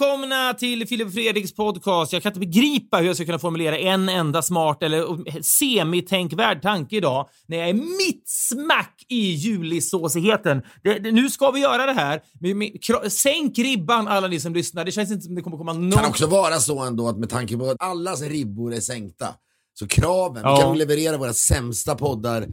välkomna till Filip Fredriks podcast. Jag kan inte begripa hur jag ska kunna formulera en enda smart eller semitänkvärd tanke idag när jag är mitt smack i julisåsigheten. Det, det, nu ska vi göra det här. Sänk ribban alla ni som lyssnar. Det känns inte som det kommer komma någon... kan också vara så ändå att med tanke på att allas ribbor är sänkta, så kraven, Ja. vi kan leverera våra sämsta poddar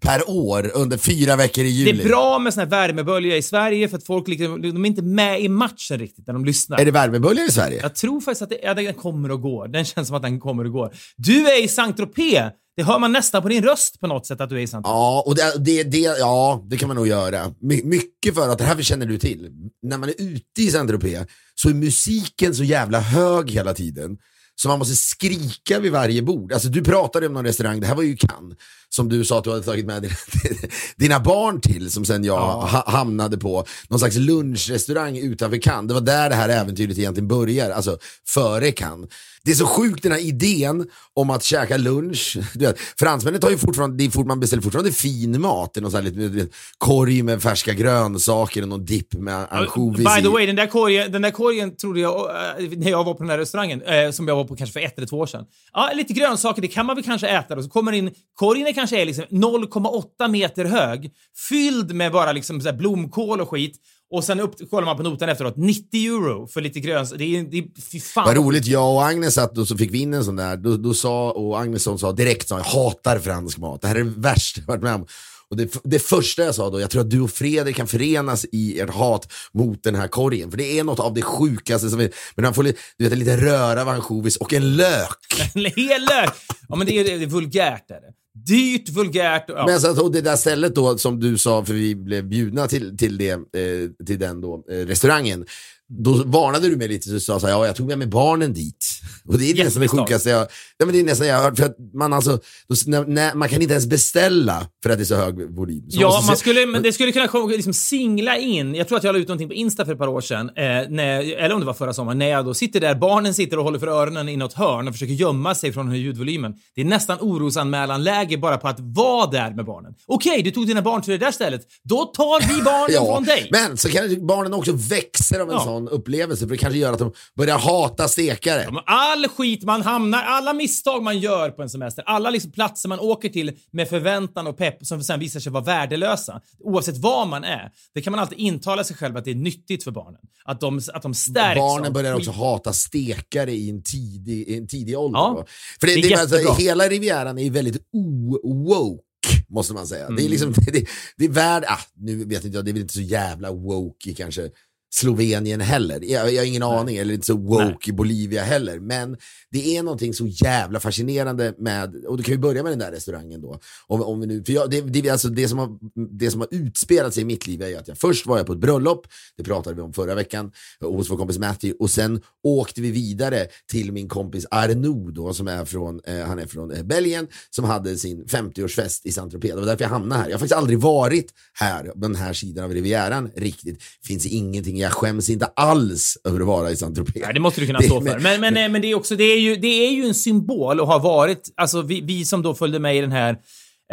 per år under fyra veckor i Det juli. är bra med såna här värmeböljor i Sverige för att folk liksom, de är inte med i matchen riktigt när de lyssnar. Är det värmeböljor i Sverige? Jag tror faktiskt att det, ja, den kommer och går. Den känns som att den kommer och går. Du är i Saint-Tropez. Det hör man nästan på din röst på något sätt att du är i Saint-Tropez. Ja, och det, det, det, ja, det kan man nog göra. My, mycket för att, det här känner du till, när man är ute i Saint-Tropez så är musiken så jävla hög hela tiden. Så man måste skrika vid varje bord. Alltså du pratade om någon restaurang, det här var ju Cannes, som du sa att du hade tagit med dina, dina barn till, som sen jag ha, hamnade på. Någon slags lunchrestaurang utanför Cannes. Det var där det här äventyret egentligen börjar, alltså före Cannes. Det är så sjukt den här idén om att käka lunch. Du vet, fransmännen tar ju fortfarande, det man beställer fortfarande fin mat. Någon sån här lite, korg med färska grönsaker och någon dipp med ansjovis By the way, den där korgen, den där korgen trodde jag, eh, när jag var på den här restaurangen, eh, som jag var på kanske för ett eller två år sedan. Ja, lite grönsaker, det kan man väl kanske äta. Och så kommer in, korgen kanske är liksom 0,8 meter hög, fylld med bara liksom så blomkål och skit. Och sen upp, kollar man på notan efteråt, 90 euro för lite grönsaker. Det är, det är, fy fan. Vad roligt, jag och Agnes satt och så fick vi in en sån där, då, då sa, och Agnesson sa direkt, sa, jag hatar fransk mat, det här är det värsta jag varit med om. Och det, det första jag sa då, jag tror att du och Fredrik kan förenas i ert hat mot den här korgen. För det är något av det sjukaste som är, men han får lite, du vet, en liten röra av ansjovis och en lök. En hel lök! Ja, men det är, det är vulgärt är det. Dyrt, vulgärt och... Ja. Men alltså, och det där stället då som du sa, för vi blev bjudna till, till, det, eh, till den då, eh, restaurangen. Då varnade du mig lite, du sa så här, ja jag tog med mig barnen dit. Och det är nästan det sjukaste jag, ja, men det är nästan jag har hört, för att man alltså, då, när, när, man kan inte ens beställa för att det är så hög volym. Så Ja, man skulle, men det skulle kunna liksom singla in. Jag tror att jag la ut någonting på Insta för ett par år sedan, eh, när, eller om det var förra sommaren, när jag då sitter där, barnen sitter och håller för öronen i något hörn och försöker gömma sig från den här ljudvolymen. Det är nästan orosanmälan-läge bara på att vara där med barnen. Okej, du tog dina barn till det där stället. Då tar vi barnen Ja, från dig. men så kanske barnen också växer av en Ja. sån upplevelse, för det kanske gör att de börjar hata stekare. Ja, All skit man hamnar, alla misstag man gör på en semester, alla liksom platser man åker till med förväntan och pepp som sen visar sig vara värdelösa, oavsett var man är, det kan man alltid intala sig själv att det är nyttigt för barnen. Att de, att de stärks Barnen börjar skit. också hata stekare i en tidig, i en tidig ålder. Ja. För det, det är det, alltså, hela Rivieran är väldigt o-woke, måste man säga. Det är Mm. liksom, det, det är värd, ah, nu vet inte jag, det är väl inte så jävla woke i kanske Slovenien heller. Jag, jag har ingen aning, eller inte så woke Nej. i Bolivia heller. Men det är någonting så jävla fascinerande med, och då kan vi börja med den där restaurangen då. Om, om vi nu, för jag, det, det, alltså det, som har, det som har utspelat sig i mitt liv är ju att jag först var jag på ett bröllop, det pratade vi om förra veckan, hos vår kompis Matthew, och sen åkte vi vidare till min kompis Arnaud då, som är från, eh, han är från eh, Belgien, som hade sin 50-årsfest i Saint-Tropez. Det var därför jag hamnade här. Jag har faktiskt aldrig varit här, på den här sidan av Rivieran riktigt. Finns ingenting, jag skäms inte alls över att vara i Saint-Tropez. Det måste du kunna stå för. Men, men, men, men det är också, det är, ju, det är ju en symbol och har varit, alltså vi, vi som då följde med i den här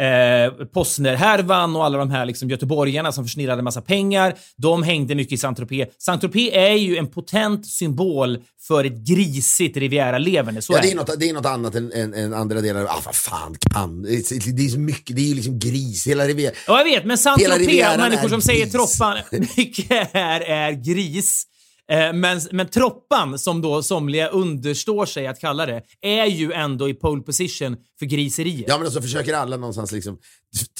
eh, Postner-härvan och alla de här liksom göteborgarna som försnillade massa pengar. De hängde mycket i Saint-Tropez. Saint-Tropez är ju en potent symbol för ett grisigt Riviera-leverne. Ja, det är något, det är något annat än, än, än andra delar. Ah, vad fan kan? Det är, det är så mycket, det är ju liksom gris. Hela Riviera. Ja, jag vet, men Saint-Tropez, människor som säger gris. troppan, mycket här är gris. Eh, men, men troppan, som då somliga understår sig att kalla det, är ju ändå i pole position för griseriet. Ja men så försöker alla någonstans liksom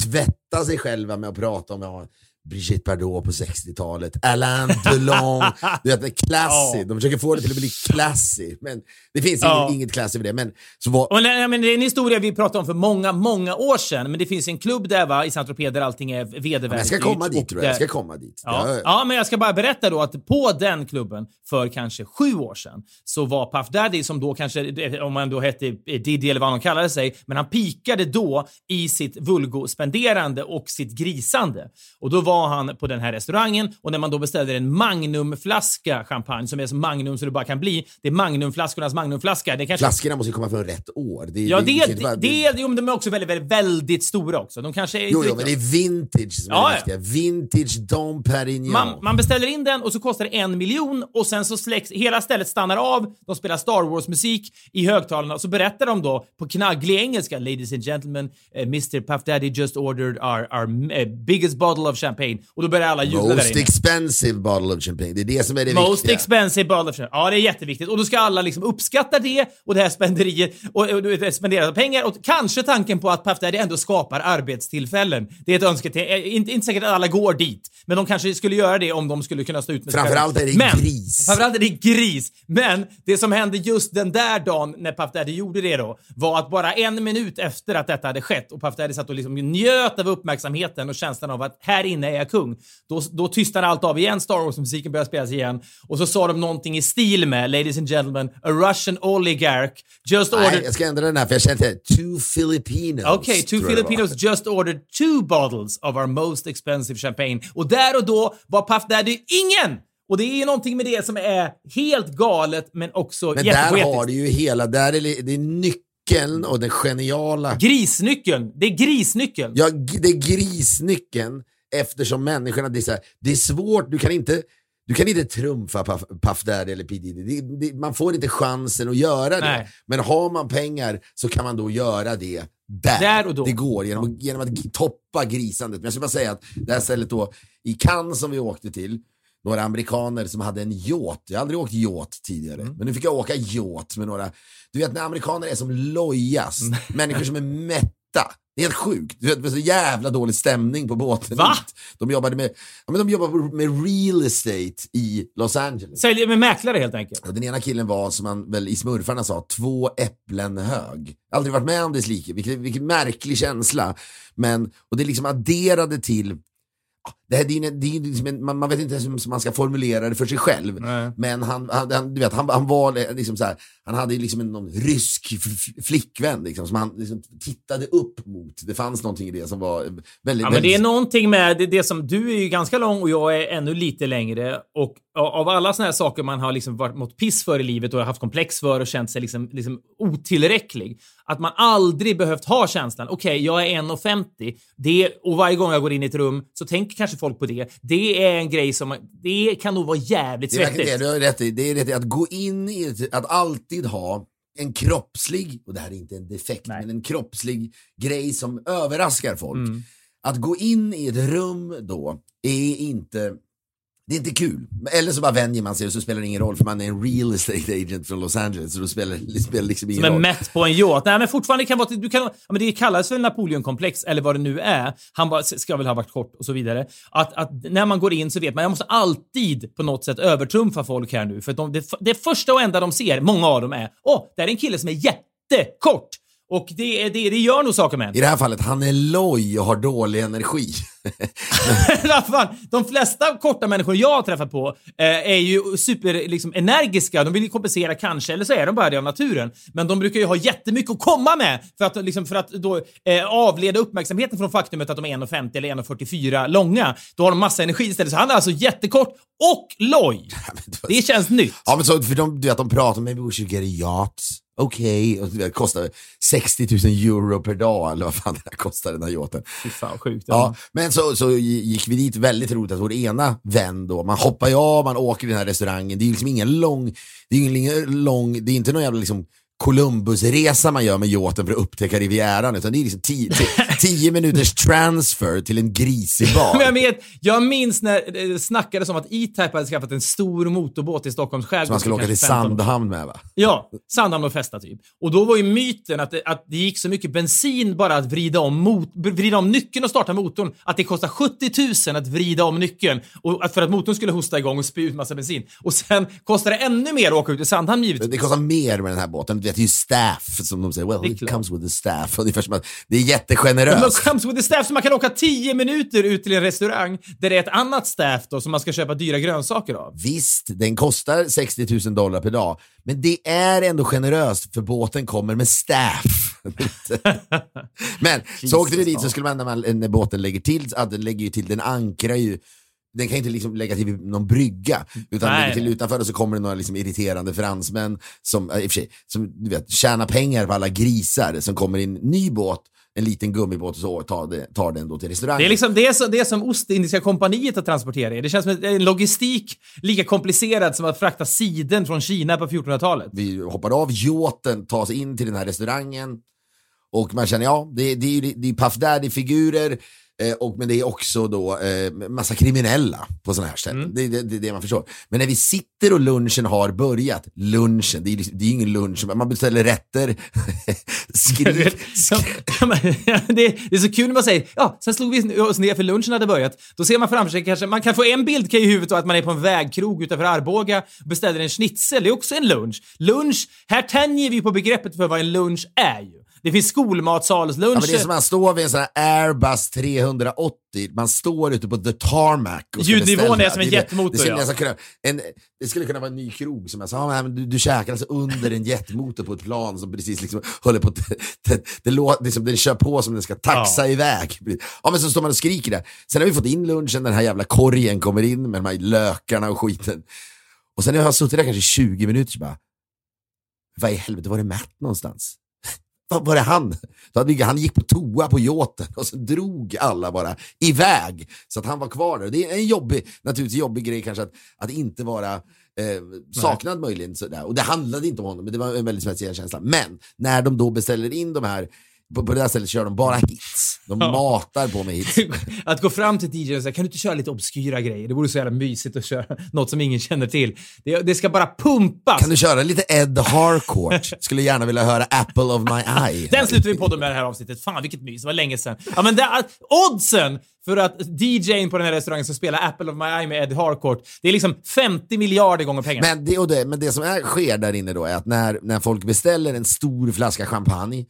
tvätta sig själva med att prata om ja, Brigitte Bardot på 60-talet, Alain Delon, du vet, classy. Ja. De försöker få det till att bli classy, men det finns Ja. inget, inget classy för det. Men, så var, Och, nej, men det är en historia vi pratade om för många, många år sedan. Men det finns en klubb där va, i Saint-Tropez där allting är vedervärdigt. men jag ska komma dit tror jag, jag där- ska komma dit. Ja. Ja, ja, men jag ska bara berätta då att på den klubben för kanske sju år sedan så var Puff Daddy, som då kanske, om man då hette Diddy eller vad han kallade sig, men han pikade då i sitt vulgo-spenderande och sitt grisande. Och då var han på den här restaurangen och när man då beställde en magnumflaska champagne, som är så magnum så det bara kan bli, det är magnumflaskornas magnumflaska. Det kanske Flaskorna måste ju komma från rätt år. Det, Ja, det, det, vara- det, jo, men de är också väldigt, väldigt, väldigt stora också. De kanske är Jo, jo, men det är vintage som är Ja, det ja. Vintage Dom Perignon. Man, man beställer in den och så kostar det en miljon och sen så släcks, hela stället stannar av, de spelar Star Wars-musik i högtalarna och så berättar de då på knagglig engelska “Ladies and gentlemen, eh, Mr Puff Daddy just ordered our, our eh, biggest bottle of champagne” och då börjar alla jubla där Most inne. expensive bottle of champagne. Det är det som är det Most viktiga. expensive bottle of champagne. Ja, det är jätteviktigt. Och då ska alla liksom uppskatta det och det här spenderiet och, och, och spendera pengar och kanske tanken på att Puff Daddy ändå skapar arbetstillfällen. Det är ett önsketänkande. Eh, Inte, inte säkert att alla går dit, men de kanske skulle göra det om de skulle kunna stå ut med Framförallt är det men, gris. Framförallt är det gris. Men det som hände just den där dagen när Puff Daddy gjorde det då, var att bara en minut efter att detta hade skett och Puff Daddy satt och liksom njöt av uppmärksamheten och känslan av att här inne är jag kung. Då, då tystnade allt av igen, Star Wars-musiken började spelas igen och så sa de någonting i stil med “Ladies and gentlemen, a Russian oligarch just Nej, ordered...” jag ska ändra den här för jag känner inte Two Filipinos. Okej, two det var. Filipinos just ordered two bottles of our most expensive champagne. Och där och då var Puff Daddy ingen! Och det är ju någonting med det som är helt galet men också Men där har du ju hela, där är det, är nyckeln och den geniala... Grisnyckeln. Det är grisnyckeln. Ja, det är grisnyckeln eftersom människorna, det är, här, det är svårt, du kan inte du kan inte trumfa Puff, Puff Daddy eller P Diddy. Det, det, man får inte chansen att göra det. Nej. Men har man pengar så kan man då göra det där. Där och då. Det går genom, genom att toppa grisandet. Men jag ska bara säga att det här stället då i Cannes som vi åkte till, några amerikaner som hade en yacht. Jag har aldrig åkt yacht tidigare, Mm. men nu fick jag åka yacht med några, du vet när amerikaner är som lojast, Mm. människor som är mätta. Det är helt sjukt. Det var så jävla dålig stämning på båten Va? De jobbade med, ja, men de jobbade med real estate i Los Angeles. Säljer med mäklare helt enkelt. Och den ena killen var, som man väl i smurfarna sa, två äpplen hög. Aldrig varit med om dess like. Vilken, vilken märklig känsla. Men, och det liksom adderade till det här, det är, det är liksom man, man vet inte ens hur man ska formulera det för sig själv. Nej. Men han, han, du vet, han, han var liksom så här, han hade liksom en någon rysk flickvän liksom, som han liksom tittade upp mot. Det fanns någonting i det som var väldigt... Ja, men väldigt det är någonting med det, det som du är ju ganska lång och jag är ännu lite längre och av alla såna här saker man har liksom varit mot piss för i livet och haft komplex för och känt sig liksom, liksom otillräcklig. Att man aldrig behövt ha känslan, okej, jag är 1,50 det och varje gång jag går in i ett rum så tänker kanske folk på det. Det är en grej som, det kan nog vara jävligt Det är det, svettigt. du har rätt i. Det är rätt i att gå in i att alltid ha en kroppslig, och det här är inte en defekt, Nej. men en kroppslig grej som överraskar folk. Mm. Att gå in i ett rum då är inte, det är inte kul. Eller så bara vänjer man sig och så spelar det ingen roll för man är en real estate agent från Los Angeles så då spelar det spelar liksom ingen Som är roll. mätt på en yacht. Nej, men fortfarande kan vara... Du kan, ja, men det kallas för Napoleonkomplex, eller vad det nu är. Han bara, ska väl ha varit kort och så vidare. Att, att när man går in så vet man, jag måste alltid på något sätt övertrumfa folk här nu. För de, det, det första och enda de ser, många av dem är, åh, där är en kille som är jättekort. Och det, det, det gör nog saker med en. I det här fallet, han är loj och har dålig energi. De flesta korta människor jag har träffat på eh, är ju super liksom, energiska. De vill ju kompensera kanske, eller så är de bara det av naturen. Men de brukar ju ha jättemycket att komma med för att, liksom, för att då, eh, avleda uppmärksamheten från faktumet att de är 1,50 eller 1,44 långa. Då har de massa energi istället. Så han är alltså jättekort och loj. Det känns nytt. Ja men så, för de, du vet, de pratar med we should get a yacht. Okej, och du vet, kostar 60 000 euro per dag eller vad fan det här kostar den här yachten. Fy fan, sjukt. Ja, men så, så gick vi dit, väldigt roligt att vår ena vän då, man hoppar ju av, man åker i den här restaurangen, det är ju liksom ingen lång, det är ingen lång, det är inte någon jävla liksom Columbusresa man gör med yachten för att upptäcka Rivieran, utan det är liksom tio, tio, minuters transfer till en grisig bar. Men jag, vet, jag minns när det snackades om att E-Type hade skaffat en stor motorbåt i Stockholms skärgård. Som man skulle åka till kanske 15 år. Sandhamn med va? Ja, Sandhamn och festa typ. Och då var ju myten att det, att det gick så mycket bensin bara att vrida om, mot, vrida om nyckeln och starta motorn att det kostar 70 000 att vrida om nyckeln och att för att motorn skulle hosta igång och spy ut massa bensin. Och sen kostar det ännu mer att åka ut i Sandhamn givetvis. Det kostar mer med den här båten. Vet, det är ju staff som de säger. Well, it comes with the staff. Ungefär som att det är jättegeneröst. comes with the staff så man kan åka 10 minuter ut till en restaurang där det är ett annat staff då som man ska köpa dyra grönsaker av. Visst, den kostar 60 000 dollar per dag, men det är ändå generöst för båten kommer med staff. men så åkte vi dit så skulle man när, man, när båten lägger till, den lägger ju till, den ankrar ju den kan inte liksom lägga till någon brygga, utan Nej, lägger till utanför och så kommer det några liksom irriterande fransmän som, i och sig, som du vet, tjänar pengar på alla grisar som kommer i en ny båt, en liten gummibåt och så tar, det, tar den då till restaurangen. Det är, liksom, det, är så, det som Ostindiska kompaniet att transportera er. Det känns som en logistik lika komplicerad som att frakta siden från Kina på 1400-talet. vi hoppar av yachten, tar oss in till den här restaurangen och man känner, ja, det, det är ju det är Puff Daddy-figurer, eh, och, men det är också då eh, massa kriminella på sådana här ställen. Mm. Det, det, det är det man förstår. Men när vi sitter och lunchen har börjat, lunchen, det är, liksom- det är ju ingen lunch, man beställer rätter, skrik, det, är, det är så kul när man säger ja, sen slog vi oss ner för lunchen hade börjat. Då ser man framför sig kanske, man kan få en bild kan i huvudet då att man är på en vägkrog utanför Arboga och beställer en schnitzel. Det är också en lunch. Lunch, här tänjer vi på begreppet för vad en lunch är ju. Det finns skolmatsalsluncher. Ja, men det är som man står vid en sån här Airbus 380, man står ute på the tarmac och Ljudnivån är som en jetmotor, Det, skulle ja. nästan kunna, en, det skulle kunna vara en ny krog som jag sa, ja, men du, du käkar alltså under en jetmotor på ett plan som precis liksom håller på det, det, låter, liksom, den kör på som den ska taxa iväg. Ja men så står man och skriker där. Sen har vi fått in lunchen, den här jävla korgen kommer in med de här lökarna och skiten. Och sen när jag har suttit där kanske 20 minuter så bara, vad i helvete var det Matt någonstans? Var det han? Han gick på toa på yachten och så drog alla bara iväg. Så att han var kvar där. Det är en jobbig, naturligtvis jobbig grej kanske att, att inte vara eh, saknad möjligen. Sådär. Och det handlade inte om honom, men det var en väldigt speciell känsla. Men när de då beställer in de här, på, på det här stället kör de bara hits. De matar på med hits. Att gå fram till DJn och säga kan du inte köra lite obskyra grejer? Det vore så jävla mysigt att köra något som ingen känner till. Det, det ska bara pumpas. Kan du köra lite Ed Harcourt? Skulle gärna vilja höra Apple of my eye. Den slutar vi podden med det här avsnittet. Fan vilket mys, det var länge sedan. Ja men det, oddsen för att DJn på den här restaurangen ska spela Apple of my eye med Ed Harcourt, det är liksom 50 miljarder gånger pengarna. Men det, och det, men det som är, sker där inne då är att när, när folk beställer en stor flaska champagne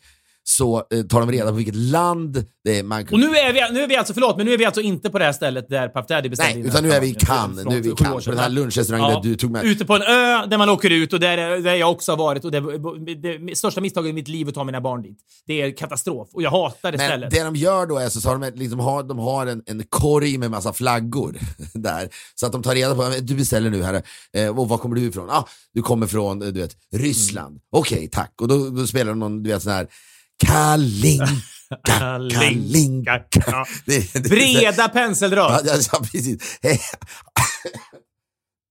så eh, tar de reda på vilket land det är. Man, Och nu är, vi, nu är vi alltså, förlåt, men nu är vi alltså inte på det här stället där Puff Daddy beställde Nej, utan nu är vi i. Cannes. Nu är vi i Cannes, på den här lunchrestaurangen där du tog med. Ute på en ö där man åker ut och där, där jag också har varit och det, det, största misstaget i mitt liv att ta mina barn dit. Det är katastrof och jag hatar det Men stället. det de gör då är så har de, liksom, har, de har en, en korg med massa flaggor där. Så att de tar reda på, du beställer nu här, eh, och var kommer du ifrån? Ah, du kommer från, eh, du vet, Ryssland. Mm. Okej, tack. Och då, då spelar de någon, du vet sån här Kalinka, Kalinka. Breda penseldrag. Ja, ja, precis.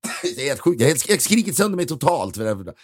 Det är helt sjukt. Jag har jag skrikit sönder mig totalt.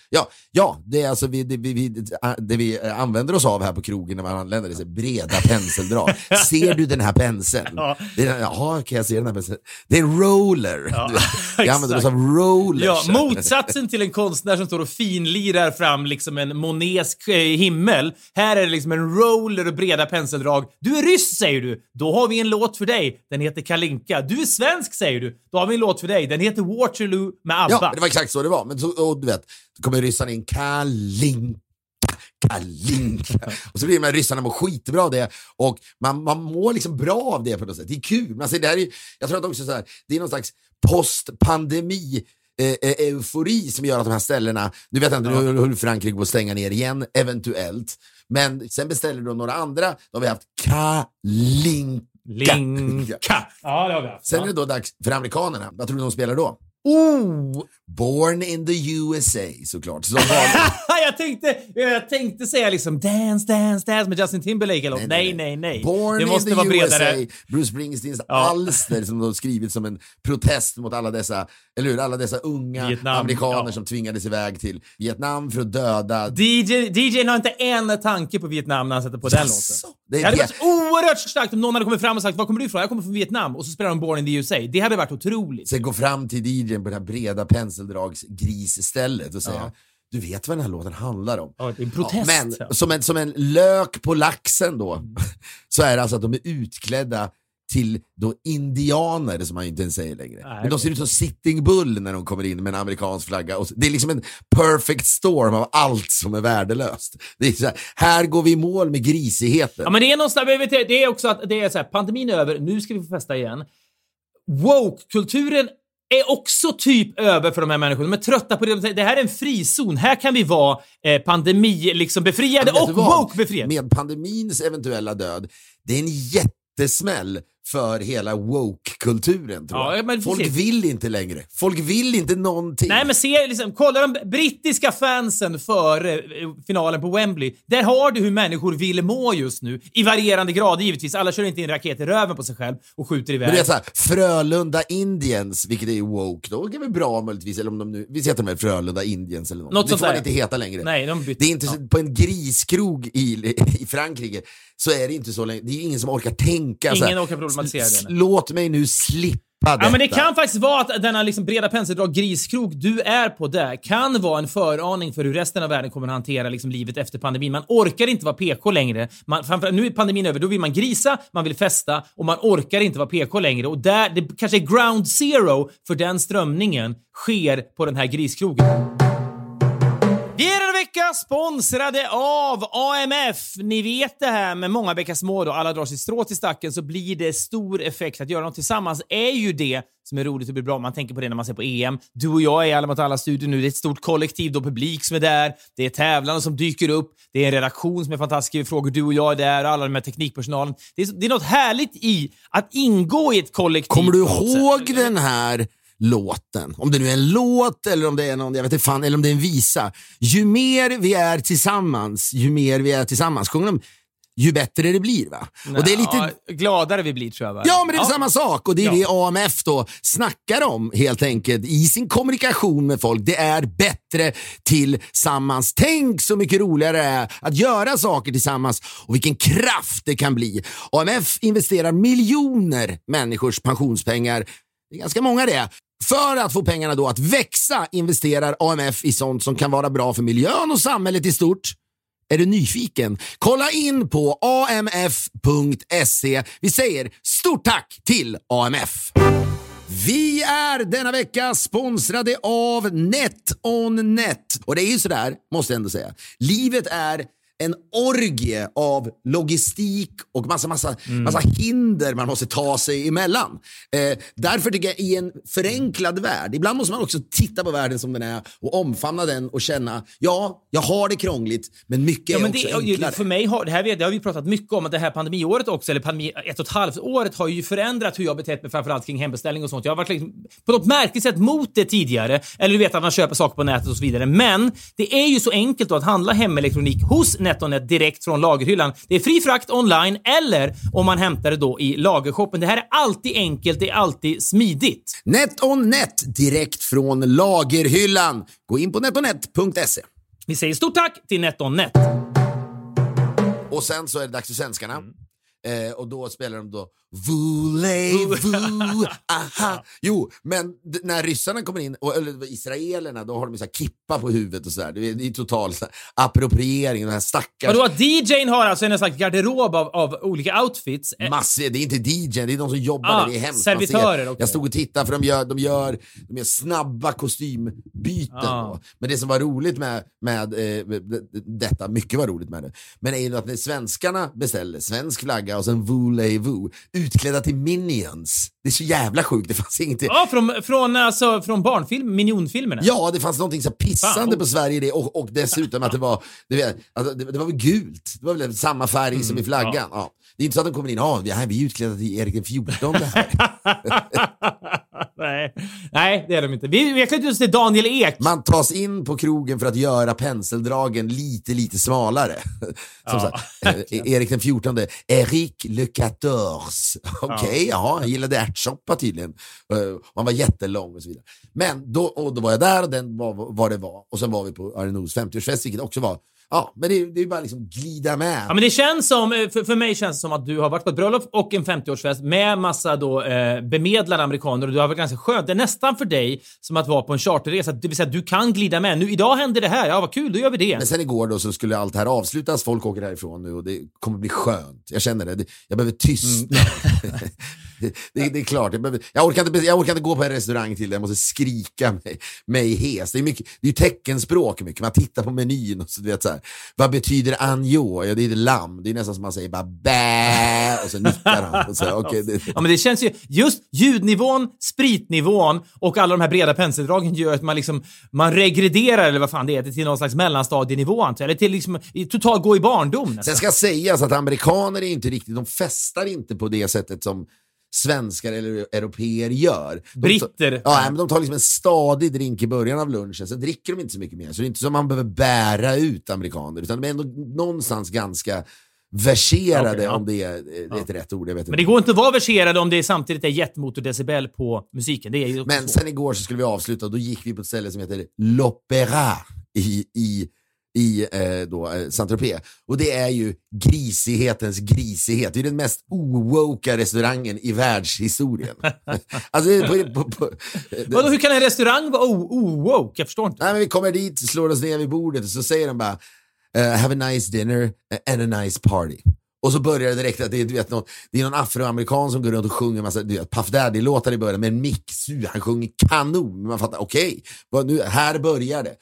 Ja, ja, det är alltså vi, det, vi, vi, det vi använder oss av här på krogen när man anländer. Det är breda penseldrag. Ser du den här penseln? Ja. Jaha, kan jag se den här penseln? Det är en roller. Ja, Vi använder oss av Ja, rollers. motsatsen till en konstnär som står och finlirar fram liksom en monesk eh, himmel. Här är det liksom en roller och breda penseldrag. Du är ryss säger du. Då har vi en låt för dig. Den heter Kalinka. Du är svensk säger du. Då har vi en låt för dig. Den heter Waterloo med ABBA. Ja, det var exakt så det var. Men så, och du vet, då kommer ryssarna in, Kalinka, Kalinka. Och så blir de här ryssarna må skitbra av det. Och man, man mår liksom bra av det på något sätt. Det är kul. Ser, det här är, jag tror att också så här, det är någon slags postpandemi eh, eh, eufori som gör att de här ställena, nu vet jag inte, nu höll Frankrike på att stänga ner igen, eventuellt. Men sen beställer de några andra, då har vi haft Kalinka. Linka. Ja, det har vi haft. Sen är det då dags för amerikanerna. Vad tror du de spelar då? Oh! Born in the USA såklart. Som vanligt. jag, tänkte, jag tänkte säga liksom dance, dance, dance med Justin Timberlake eller något. Nej, nej, nej. Born det måste in the vara bredare. USA. Bruce Springsteens alster som de skrivit som en protest mot alla dessa, eller hur, alla dessa unga Vietnam, amerikaner ja. som tvingades iväg till Vietnam för att döda DJ, DJn har inte en tanke på Vietnam när han sätter på den Jaså? låten. Det är Det hade varit oerhört starkt om någon hade kommit fram och sagt “Var kommer du ifrån?” “Jag kommer från Vietnam” och så spelar de “Born in the USA”. Det hade varit otroligt. Sen gå fram till DJn på det här breda penseldragsgrisstället och säga Du vet vad den här låten handlar om? Ja, det är en protest. men Ja. som, en, som en lök på laxen då, så är det alltså att de är utklädda till då indianer, som man ju inte ens säger längre. Nej, Men de ser ut som Sitting Bull när de kommer in med en amerikansk flagga. Och det är liksom en perfect storm av allt som är värdelöst. Det är så här, här går vi i mål med grisigheten. Ja, men det är någonstans, vet, det är också att det är så här, pandemin är över, nu ska vi få festa igen. Woke-kulturen är också typ över för de här människorna. De är trötta på det. Det här är en frizon. Här kan vi vara eh, pandemi liksom befriade och woke-befriade. Med pandemins eventuella död, det är en jättesmäll för hela woke-kulturen. tror Ja, jag. men Folk precis. vill inte längre. Folk vill inte någonting. Nej, men se, liksom, kolla de brittiska fansen före eh, finalen på Wembley. Där har du hur människor vill må just nu. I varierande grad givetvis. Alla kör inte in raket i röven på sig själv och skjuter iväg. Men det är såhär, Frölunda Indians, vilket är woke då, det är väl bra möjligtvis, eller om de nu, vi heter de här Frölunda Indians eller något. Något det får man inte heta längre. Nej, de bytte. Det är inte så, på en griskrog i, i Frankrike så är det inte så länge, det är ingen som orkar tänka Ingen så här, orkar problematisera "S- det, nej." Låt mig nu slippa detta. Ja, men det kan faktiskt vara att denna liksom breda penseldrag griskrok du är på där kan vara en föraning för hur resten av världen kommer att hantera liksom livet efter pandemin. Man orkar inte vara PK längre. Man, nu är pandemin över, då vill man grisa, man vill festa och man orkar inte vara PK längre. Och där, det kanske är ground zero för den strömningen sker på den här griskrogen. Vecka sponsrade av AMF. Ni vet det här med många bäckar små då, alla drar sitt strå till stacken så blir det stor effekt. Att göra något tillsammans är ju det som är roligt och blir bra. Man tänker på det när man ser på EM. Du och jag är i Alla mot alla-studion nu. Det är ett stort kollektiv, då publik som är där. Det är tävlande som dyker upp. Det är en redaktion som är fantastisk, frågor. Du och jag är där och alla de här teknikpersonalen. Det är, det är något härligt i att ingå i ett kollektiv. Kommer du ihåg den här låten? Om det nu är en låt eller om det är någon, jag vet inte fan, eller om det är en visa. Ju mer vi är tillsammans, ju mer vi är tillsammans, sjunger de, ju bättre det blir va? Och det är lite... Ja, gladare vi blir tror jag. va? Ja, men det är samma sak och det är Ja. det AMF då snackar om helt enkelt i sin kommunikation med folk. Det är bättre tillsammans. Tänk så mycket roligare det är att göra saker tillsammans och vilken kraft det kan bli. AMF investerar miljoner människors pensionspengar, det är ganska många det, för att få pengarna då att växa investerar AMF i sånt som kan vara bra för miljön och samhället i stort. Är du nyfiken? Kolla in på amf.se. Vi säger stort tack till AMF. Vi är denna vecka sponsrade av NetOnNet. Och det är ju sådär, måste jag ändå säga. Livet är en orgie av logistik och massa, massa, massa hinder man måste ta sig emellan. Eh, därför tycker jag i en förenklad värld, ibland måste man också titta på världen som den är och omfamna den och känna, ja, jag har det krångligt, men mycket Ja, är men också det, enklare. för mig har, det här vet, det har vi pratat mycket om, att det här pandemiåret också, eller pandemi, ett och ett halvt året har ju förändrat hur jag betett mig framförallt kring hembeställning och sånt. Jag har varit liksom, på något märkligt sätt mot det tidigare. Eller du vet att man köper saker på nätet och så vidare. Men det är ju så enkelt att handla hemelektronik hos NetOnNet direkt från lagerhyllan. Det är fri frakt online eller om man hämtar det då i lagershoppen. Det här är alltid enkelt, det är alltid smidigt. NetOnNet direkt från lagerhyllan. Gå in på netonet.se. Vi säger stort tack till NetOnNet. Och sen så är det dags för svenskarna. Eh, och då spelar de då Voulez-vous, aha. Jo, men när ryssarna kommer in, och, eller israelerna, då har de så här kippa på huvudet och sådär. Det det är total så här, appropriering, den här stackars... Vadå, att DJn har alltså en slags garderob av, av olika outfits? Eh, Massor, det är inte DJ, det är de som jobbar Ah, där. Det är hemskt. Servitörer, okej. Jag stod och tittade för de gör, de gör, de gör snabba kostymbyten. Ah. Men det som var roligt med, med eh, d- d- detta, mycket var roligt med det, men är ju att när svenskarna beställde svensk flagga och sen voulez-vous, utklädda till minions. Det är så jävla sjukt, det fanns ingenting. Ja, från, från, alltså, från barnfilm, minionfilmerna. Ja, det fanns någonting så pissande Fan. på Sverige i det och, och dessutom att det var, du vet, alltså, det, det var väl gult. Det var väl samma färg som i flaggan. Ja. Det är inte så att de kommer in, ja, vi, här, vi är utklädda till Erik den 14 här. nej. nej, det är de inte. Vi, klätt ut oss till Daniel Ek. Man tas in på krogen för att göra penseldragen lite, lite smalare. Som Ja, sagt, eh, Erik den 14, Erik le 14. Okej, ja, han gillade ärtsoppa tydligen. Eh, han var jättelång och så vidare. Men då, och då var jag där och den var vad det var. Och sen var vi på Arenos 50-årsfest, vilket också var Ja, men det, är- det är bara liksom glida med. Ja, men det känns som, eh, för, för mig känns det som att du har varit på ett bröllop och en 50-årsfest med massa då, eh, bemedlade amerikaner och du har varit ganska skönt. Det är nästan för dig som att vara på en charterresa. Det vill säga, du kan glida med. Nu, idag händer det här. Ja, vad kul. Då gör vi det. Men sen igår då så skulle allt här avslutas, folk åker härifrån nu och det kommer bli skönt. Jag känner det, jag behöver tystnad. det, det, det är klart, jag, behöver, jag, orkar inte, jag orkar inte gå på en restaurang till, jag måste skrika mig, mig hes. Det är, mycket, det är ju teckenspråk mycket, man tittar på menyn och så, du vet så här, vad betyder anjo? Ja, det är lamm, det är nästan som man säger bara bä och så nickar han. Och så, okay, det, Ja, men det känns ju... Just ljudnivån, spritnivån och alla de här breda penseldragen gör att man liksom... Man regrederar, eller vad fan det heter, till någon slags mellanstadienivå antar jag. Eller till liksom... Totalt gå i barndom nästan. Sen ska sägas att amerikaner är inte riktigt, de festar inte på det sättet som svenskar eller europeer gör. De, Britter. Ja, men de tar liksom en stadig drink i början av lunchen, sen dricker de inte så mycket mer. Så det är inte som man behöver bära ut amerikaner, utan de är ändå någonstans ganska verserade, Okej, ja. om det är, det är ett rätt ord. Jag vet Men det går inte att vara verserad om det samtidigt är jetmotordecibel på musiken. Det är ju Men svårt. sen igår så skulle vi avsluta och då gick vi på ett ställe som heter L'Opéra i, i, i eh, då, eh, Saint-Tropez. Och det är ju grisighetens grisighet. Det är den mest owoka restaurangen i världshistorien. alltså, på, på, på, Vadå, hur kan en restaurang vara oh, oh, woke? Jag förstår inte. Nej, men vi kommer dit, slår oss ner vid bordet och så säger de bara eh, “Have a nice dinner eh, and a nice party”. Och så börjar det direkt att det är, du vet, någon, det är någon afroamerikan som går runt och sjunger massa du vet, Puff Daddy-låtar i början med en mix. Han sjunger kanon. Men man fattar, okej, nu, här börjar det.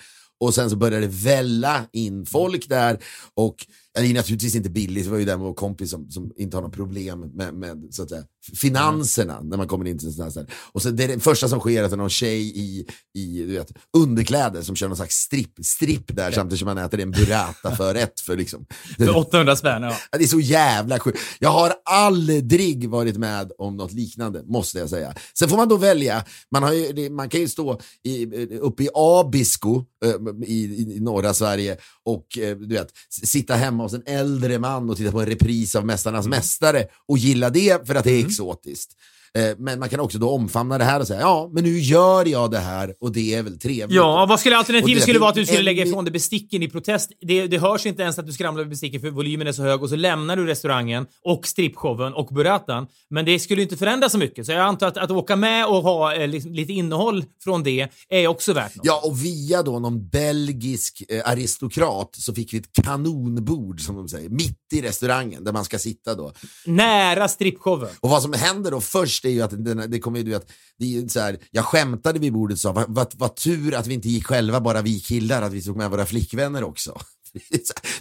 Och sen så började det välla in folk där och det är naturligtvis inte billigt, det var ju där med vår kompis som, som inte har något problem med, med så att säga, finanserna när man kommer in till en sån här ställe. Och så det är det första som sker är att någon tjej i, i du vet, underkläder som kör någon slags stripp, stripp där samtidigt som man äter en burrata för liksom. För 800 spänn, ja. Det är så jävla sjukt. Jag har aldrig varit med om något liknande, måste jag säga. Sen får man då välja. Man, har ju, man kan ju stå i, uppe i Abisko eh, i, i, i norra Sverige och eh, du vet, sitta hemma hos en äldre man och titta på en repris av Mästarnas Mästare och gilla det för att det är exotiskt. Eh, Men man kan också då omfamna det här och säga, ja, men nu gör jag det här och det är väl trevligt. Ja, vad skulle alternativet skulle vara att du skulle en- lägga ifrån dig besticken i protest. Det, det hörs inte ens att du skramlar med besticken för volymen är så hög och så lämnar du restaurangen och strippshowen och burratan. Men det skulle inte förändra så mycket. Så jag antar att, att åka med och ha eh, liksom, lite innehåll från det är också värt något. Ja, och via då någon belgisk eh, aristokrat så fick vi ett kanonbord, som de säger, mitt i restaurangen där man ska sitta då. Nära strippshowen. Och vad som händer då först är ju att den, det kommer ju, du vet, det är så här, jag skämtade vid bordet och sa, vad, vad, vad tur att vi inte gick själva, bara vi killar, att vi tog med våra flickvänner också.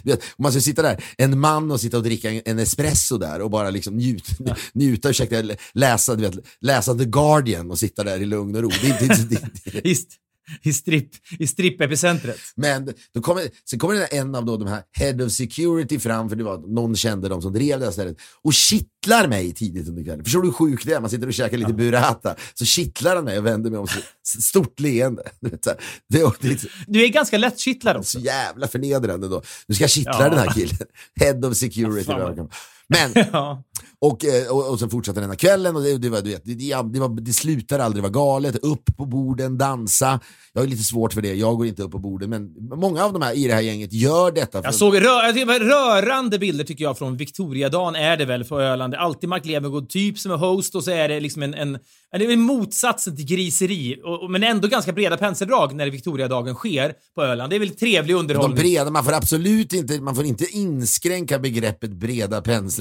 Om man ska sitta där, en man och sitta och dricka en, espresso där och bara liksom njut, njuta, ursäkta, läsa, du vet, läsa The Guardian och sitta där i lugn och ro. Det, det, det, det, I, st- i, stripp, i strippepicentret. Men då kommer, sen kommer en av då de här head of security fram, för det var någon kände de som drev det här stället, och kittlar mig tidigt under kvällen. Förstår du hur sjukt det är? Man sitter och käkar lite burrata, så kittlar han mig och vänder mig om så stort leende. Du vet, så här. Det, är- det Du är ganska lättkittlad också. så jävla förnedrande då. Nu ska jag kittla Ja. den här killen. Head of security. Fan Men Ja. och, eh, och, och sen fortsatte den här kvällen och det, det, var, du vet, det, det, det, var, det slutar aldrig vara galet. Upp på borden, dansa. Jag har lite svårt för det, jag går inte upp på borden. Men många av de här i det här gänget gör detta. Jag såg rö rörande bilder tycker jag från Victoriadagen är det väl för Öland. Det är alltid Mark Levengood typ som är host och så är det liksom en... en är väl motsatsen till griseri. Och, men ändå ganska breda penseldrag när Victoriadagen sker på Öland. Det är väl trevlig de underhållning. breda, man får absolut inte, man får inte inskränka begreppet breda penseldrag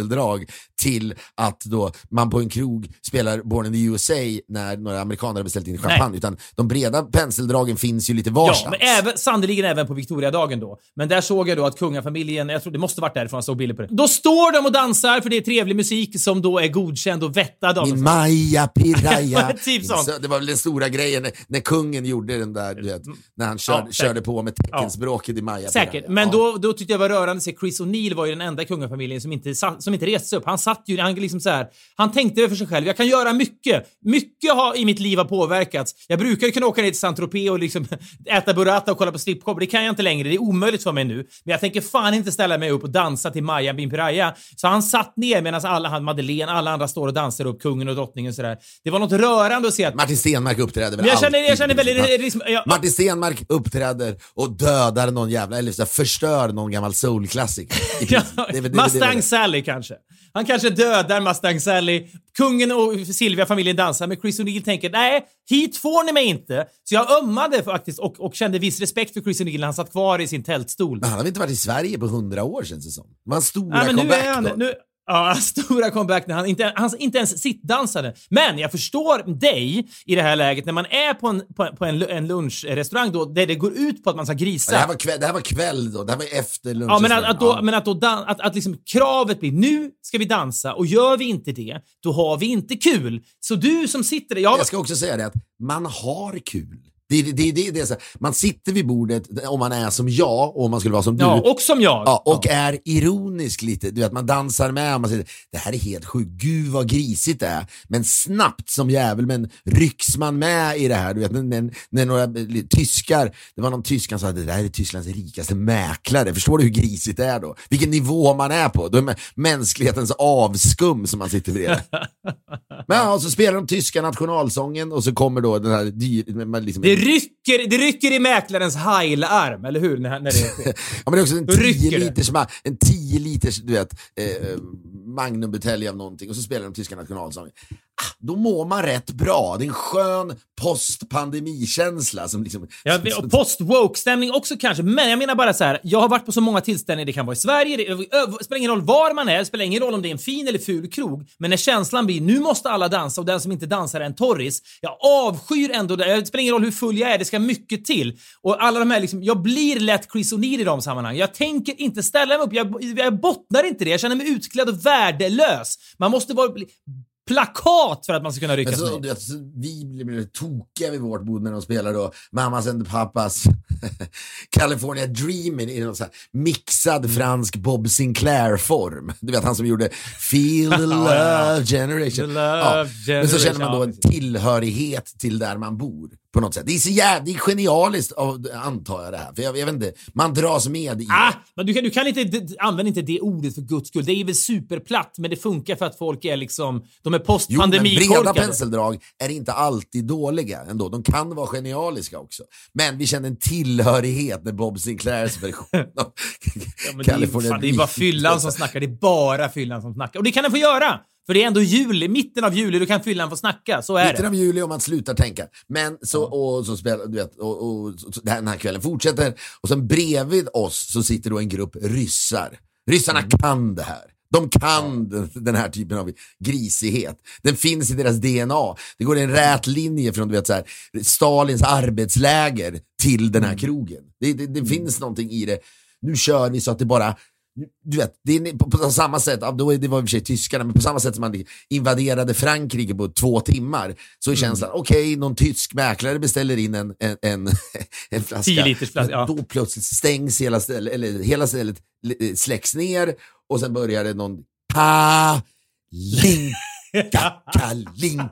till att då man på en krog spelar Born in the USA när några amerikaner har beställt in champagne. Utan de breda penseldragen finns ju lite Ja, varstans. men även, sannoliken även på Victoriadagen då. Men där såg jag då att kungafamiljen, jag tror det måste varit därifrån jag såg bilder på det. Då står de och dansar för det är trevlig musik som då är godkänd och vettad av Min. Maja Piraya. Typ sånt. Så det var väl den stora grejen när, när kungen gjorde den där, du vet, när han körde, Ja, säkert. körde på med teckenspråket i Maja Säkert, Piraya. men Ja. då, då tyckte jag var rörande att se Chris O'Neill var ju den enda kungafamiljen som inte, som inte reste sig upp. Han satt ju, han, liksom så här, han tänkte för sig själv. Jag kan göra mycket. Mycket har, i mitt liv har påverkats. Jag brukar kunna åka ner till Saint-Tropez och liksom äta burrata och kolla på strippklubb. Det kan jag inte längre. Det är omöjligt för mig nu. Men jag tänker fan inte ställa mig upp och dansa till Maja Bin Piraya. Så han satt ner medan alla, han, Madeleine, alla andra står och dansar upp, kungen och drottningen och sådär. Det var något rörande att se att... Martin Stenmark uppträder väl jag känner, jag känner väldigt... Ja. Liksom, jag, Martin Stenmark uppträder och dödar någon jävla, eller så förstör någon gammal soulklassiker. Ja, Mustang. Sally kanske. Han kanske dödar Mustang Sally. Kungen och Silvia, familjen dansar, men Chris O'Neill tänker nej, hit får ni mig inte. Så jag ömmade faktiskt och, och kände viss respekt för Chris O'Neill när han satt kvar i sin tältstol. Men han har väl inte varit i Sverige på hundra år känns det som. En stora Nej, men nu comeback är han, då. nu, ja, stora comeback när han inte, han inte ens sittdansade. Men jag förstår dig i det här läget när man är på en, på, på en, en lunchrestaurang då, där det går ut på att man ska grisa. Ja, det, här var kväll, det här var kväll då, det här var efter lunchen. Ja, men att, att, då, men att, då dan- att, att liksom kravet blir nu ska vi dansa och gör vi inte det, då har vi inte kul. Så du som sitter där... Jag, Jag ska också säga det att man har kul. Det, det, det, det, det är så här, man sitter vid bordet om man är som jag och om man skulle vara som du. ja, och som jag. Ja, och är ironisk lite. Du vet, man dansar med och man säger det här är helt sjukt, gud vad grisigt det är. Men snabbt som jävel, men rycks man med i det här. Du vet, när, när, några tyskar, det var någon tysk som sa att det där är Tysklands rikaste mäklare. Förstår du hur grisigt det är då? Vilken nivå man är på. Då är man mänsklighetens avskum som man sitter bredvid. men ja, och så spelar de tyska nationalsången och så kommer då den här liksom, Det rycker, det rycker i mäklarens heilarm, eller hur? När, när det sker. Ja men det är också en Då 10 rycker det. liters, en 10 liters du vet, eh, magnumbutelj av någonting och så spelar de tyska nationalsången. Ah, då mår man rätt bra. Det är en skön postpandemikänsla. som liksom... Ja, och post-woke-stämning också kanske, men jag menar bara så här. Jag har varit på så många tillställningar, det kan vara i Sverige, det, det spelar ingen roll var man är, det spelar ingen roll om det är en fin eller ful krog, men när känslan blir nu måste alla dansa och den som inte dansar är en torris. Jag avskyr ändå det. Det spelar ingen roll hur full jag är, det ska mycket till. Och alla de här liksom, jag blir lätt Chris O'Neill i de sammanhangen. Jag tänker inte ställa mig upp, jag, jag bottnar inte det. Jag känner mig utklädd och värdelös. Man måste vara plakat för att man ska kunna ryckas så, med. så vi blev tokiga vid vårt bord när de spelade då Mamas and Papas California Dreaming i någon här mixad Mm. fransk Bob Sinclair-form. Du vet han som gjorde Feel the Ja, Love ja, ja. Generation. The Love Men så känner man då Generation, en ja, tillhörighet till där man bor. På något sätt. Det är så jävla, det är genialiskt av, antar jag det här. För jag, jag vet inte, man dras med i Ah, men du kan, du kan inte, d- använd inte det ordet för guds skull. Det är väl superplatt, men det funkar för att folk är liksom, de är Jo, men breda post-pandemikorkade. penseldrag är inte alltid dåliga ändå. De kan vara genialiska också. Men vi kände en tillhörighet med Bob Sinclairs version av Ja, men det, är, California fan, det är bara fyllan som snackar. Det är bara fyllan som snackar. Och det kan den få göra! För det är ändå juli, mitten av juli, då kan fyllan få snacka. Så är Mitten det. av juli om man slutar tänka. Men så, och så spelar, du vet, och, och, så, den här kvällen fortsätter. Och sen bredvid oss så sitter då en grupp ryssar. Ryssarna Mm. kan det här. De kan den, här typen av grisighet. Den finns i deras DNA. Det går en rät linje från du vet, så här, Stalins arbetsläger till den här Mm. krogen. Det, det, det finns någonting i det. Nu kör vi så att det bara du vet, det är på, på samma sätt, då det var i och för sig tyskarna, men på samma sätt som man invaderade Frankrike på två timmar, så är känslan, okej, någon tysk mäklare beställer in en, en, en, en flaska. 10 liters flaska, ja. Då plötsligt stängs hela stället, eller hela stället eh, släcks ner och sen börjar det någon kalinka, kalinka.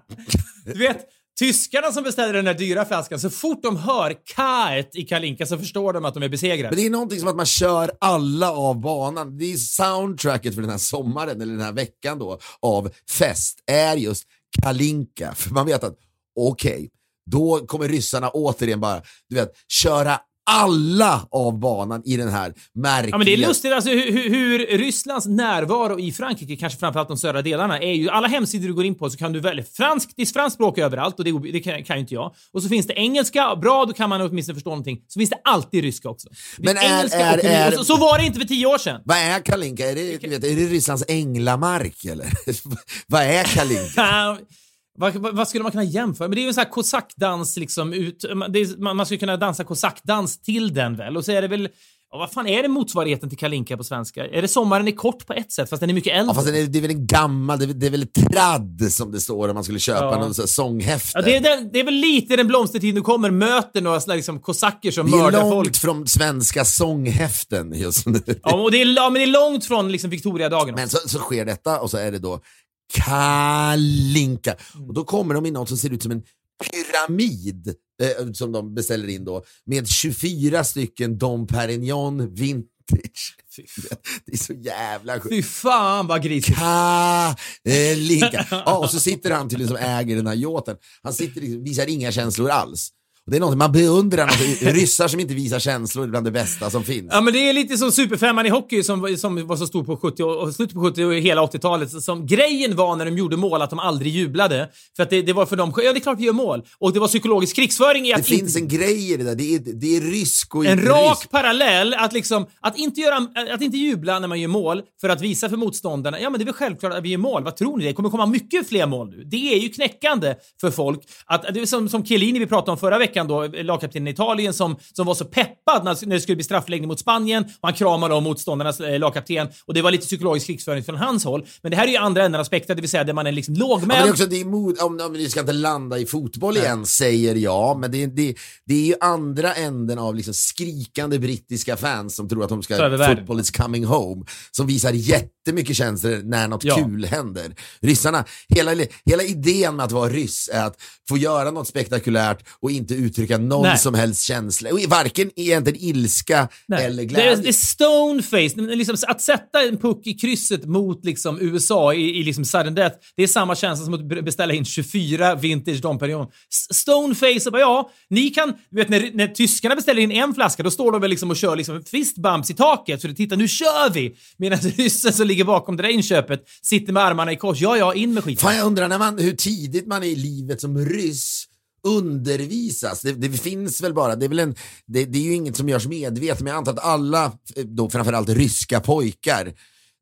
Du vet, tyskarna som beställer den där dyra flaskan, så fort de hör kaet i Kalinka så förstår de att de är besegrade. Men det är någonting som att man kör alla av banan. Det är soundtracket för den här sommaren, eller den här veckan då, av fest, är just Kalinka. För man vet att, okej, då kommer ryssarna återigen bara, du vet, köra alla av banan i den här märkliga... Ja, men det är lustigt alltså, hur, hur, Rysslands närvaro i Frankrike, kanske framförallt de södra delarna, är ju alla hemsidor du går in på så kan du välja franskt, det är franskt språk överallt och det, det kan, kan ju inte jag. Och så finns det engelska, bra då kan man åtminstone förstå någonting. Så finns det alltid ryska också. Men är- engelska är- och, är- och så, så var det inte för tio år sedan. Vad är Kalinka? Är det, vet, är det Rysslands änglamark eller? Vad är Kalinka? Vad, vad, skulle man kunna jämföra? Men det är ju en sån här kosackdans liksom. Ut, det är, man, man skulle kunna dansa kosackdans till den väl? Och så är det väl Ja, vad fan är det motsvarigheten till Kalinka på svenska? Är det Sommaren är kort på ett sätt, fast den är mycket äldre? Ja, fast det är, det är väl en gammal, det är, det är väl tradd som det står om man skulle köpa Ja. någon sånghäfte. Ja, det, är den, det är väl lite den blomstertid du kommer, möter några såna liksom, kosacker som Vi är mördar långt folk. från svenska sånghäften just nu. Ja, och det är, ja, men det är långt från liksom, Victoriadagen. Men så, så sker detta och så är det då Kalinka. Mm. Och då kommer de in något som ser ut som en pyramid eh, som de beställer in då med 24 stycken Dom Perignon vintage. Det är så jävla sjukt. Fy fan vad grisigt. Kalinka. Ja, och så sitter han tydligen som äger den här yachten. Han sitter liksom, visar inga känslor alls. Det är något man beundrar, alltså, ryssar som inte visar känslor är bland det bästa som finns. Ja, men det är lite som superfemman i hockey som, som var så stor på 70 och, slutet på 70 och hela 80-talet. Som grejen var när de gjorde mål att de aldrig jublade. För att det, det var för dem, ja det är klart vi gör mål. Och det var psykologisk krigsföring i Det att finns inte, en grej i det där, det är, det är rysk och en rak rysk. parallell att liksom, att inte, göra, att inte jubla när man gör mål för att visa för motståndarna, ja men det är väl självklart att vi gör mål. Vad tror ni? Det kommer komma mycket fler mål nu. Det är ju knäckande för folk. Att, det är som, som Chiellini vi pratade om förra veckan då, lagkaptenen i Italien som, som var så peppad när, när det skulle bli straffläggning mot Spanien och han kramade om motståndarnas eh, lagkapten och det var lite psykologisk krigsföring från hans håll. Men det här är ju andra änden av spektrat, det vill säga där man är liksom Ja, men lågmäld. det är också, det är mod, om, om vi ska inte landa i fotboll igen, säger jag, men det, är- det, det är ju andra änden av liksom skrikande brittiska fans som tror att de ska, football is coming home, som visar jättemycket känslor när något Ja. kul händer. Ryssarna, hela, hela idén med att vara ryss är att få göra något spektakulärt och inte uttrycka någon Nej. som helst känsla, varken egentligen ilska Nej. eller Det glädje. är, det är stoneface. Liksom, att sätta en puck i krysset mot liksom, USA i, i liksom sudden death, det är samma känsla som att be- beställa in 24 vintage Dom Perignon. Stoneface och bara, ja, ni kan... Vet, när, när tyskarna beställer in en flaska, då står de väl liksom och kör liksom fist bumps i taket. Så det titta, nu kör vi! Medan ryssen som ligger bakom det där inköpet sitter med armarna i kors. Ja, ja, in med skiten. Fan, jag undrar när man, hur tidigt man är i livet som ryss undervisas. Det, det finns väl bara, det är, väl en, det, det är ju inget som görs medvetet, men jag antar att alla, eh, då framförallt ryska pojkar,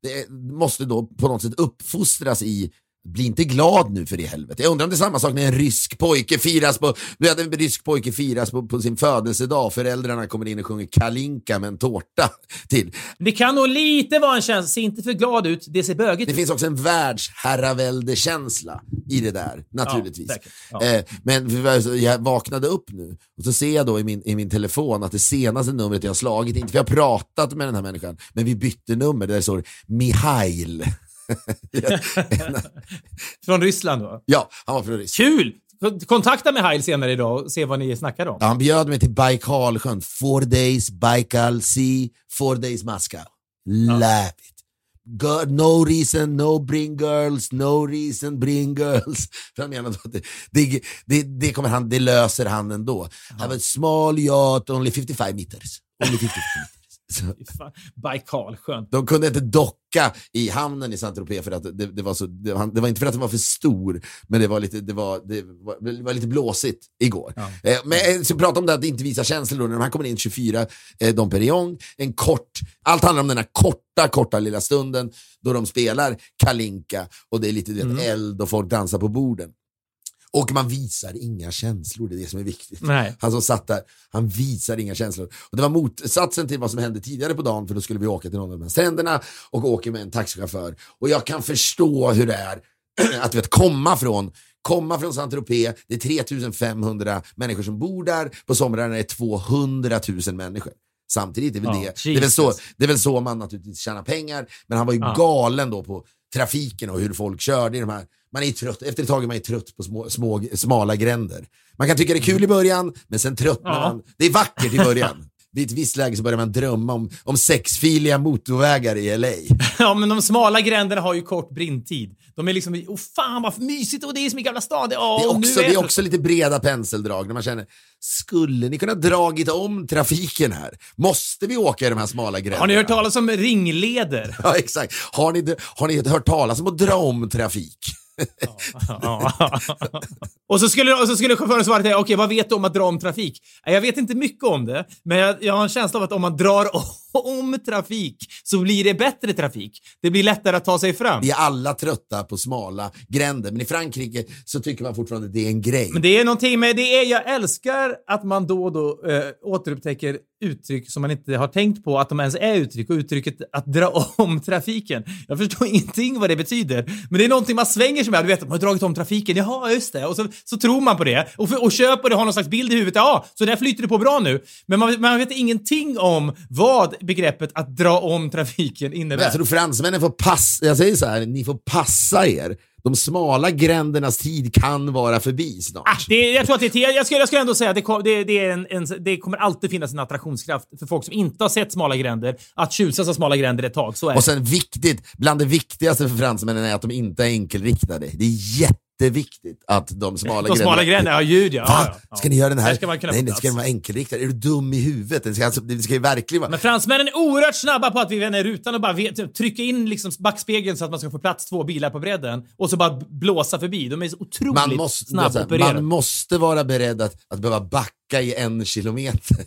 det måste då på något sätt uppfostras i bli inte glad nu för i helvete. Jag undrar om det är samma sak när en rysk pojke firas på, du vet, en rysk pojke firas på, på sin födelsedag. Föräldrarna kommer in och sjunger Kalinka med en tårta till. Det kan nog lite vara en känsla. Se inte för glad ut, det ser bögigt Det ut. finns också en världsherraväldekänsla i det där, naturligtvis. säkert. Ja. Eh, men jag vaknade upp nu och så ser jag då i min, i min telefon att det senaste numret jag har slagit, inte för jag har pratat med den här människan, men vi bytte nummer där det står Mihail. Från Ryssland då. ja, han var från Ryssland. Kul! Kon- Kontakta med Heil senare idag och se vad ni snackar om. Ja, han bjöd mig till Baikalsjön. Four days Baikal Sea, four days Moscow. Love it. Girl, no reason, no bring girls, no reason, bring girls. För han menade att det, det, det, kommer han, det löser han ändå. Have a small yacht, only 55 meters. Only 55 meters. Baikalsjön. de kunde inte docka i hamnen i Saint-Tropez för att det, det, var så, det, var, det var inte för att den var för stor, men det var lite, det var, det var, det var lite blåsigt igår. Eh, men eh, så prata om det att inte visa känslor då, när här kommer in 24, eh, Dom Perignon, en kort, allt handlar om den här korta, korta lilla stunden då de spelar Kalinka och det är lite du vet, eld och folk dansar på borden. Och man visar inga känslor, det är det som är viktigt. Nej. Han som satt där, han visar inga känslor. Och det var motsatsen till vad som hände tidigare på dagen, för då skulle vi åka till någon av de här stränderna och åka med en taxichaufför. Och jag kan förstå hur det är att vet, komma från Komma från Saint-Tropez, det är 3500 människor som bor där, på somrarna är det 200 000 människor. Samtidigt är väl Ja, det, det, är väl så, det är väl så man naturligtvis tjänar pengar, men han var ju Ja. galen då på trafiken och hur folk körde i de här. Man är trött, efter ett tag är man trött på små, små, smala gränder. Man kan tycka det är kul i början, men sen tröttnar Ja. man. Det är vackert i början. Vid ett visst läge så börjar man drömma om, om sexfiliga motorvägar i LA. Ja, men de smala gränderna har ju kort brintid. De är liksom, åh fan vad mysigt och det är som i Gamla stan. Det, åh, Det är, nu också, det är också lite breda penseldrag när man känner, skulle ni kunna dragit om trafiken här? Måste vi åka i de här smala gränderna? Har ni hört talas om ringleder? Ja, exakt. Har ni, har ni hört talas om att dra om trafik? Och så skulle, och så skulle chauffören svara till okej vad vet du om att dra om trafik? Jag vet inte mycket om det, men jag, jag har en känsla av att om man drar om om trafik så blir det bättre trafik. Det blir lättare att ta sig fram. Vi är alla trötta på smala gränder, men i Frankrike så tycker man fortfarande att det är en grej. Men det är någonting med det. Är, jag älskar att man då och då äh, återupptäcker uttryck som man inte har tänkt på att de ens är uttryck och uttrycket att dra om trafiken. Jag förstår ingenting vad det betyder, men det är någonting man svänger sig med. Du vet, man har dragit om trafiken. Jaha, just det. Och så, så tror man på det och, och köper det, har någon slags bild i huvudet. Ja, så där flyter det på bra nu. Men man, man vet ingenting om vad begreppet att dra om trafiken innebär. Men tror fransmännen får passa, jag säger så här, ni får passa er. De smala grändernas tid kan vara förbi snart. Ah, det, jag tror att det jag skulle, jag skulle ändå säga att det, kom, det, det, är en, en, det kommer alltid finnas en attraktionskraft för folk som inte har sett smala gränder att tjusas av smala gränder ett tag. Så är Och sen viktigt, bland det viktigaste för fransmännen är att de inte är enkelriktade. Det är jätteviktigt att de smala De smala gränderna, ja ljud ja. Va? ja. Ska ni göra den här? Ska man kunna Nej, det ska plats. vara enkelriktad. Är du dum i huvudet? Det ska, alltså, det ska ju verkligen vara... Men fransmännen är oerhört snabba på att vi vänder rutan och bara vet, trycka in liksom backspegeln så att man ska få plats två bilar på bredden och så bara blåsa förbi. De är så otroligt man måste, snabbopererade. man måste vara beredd att, att behöva backa i en kilometer.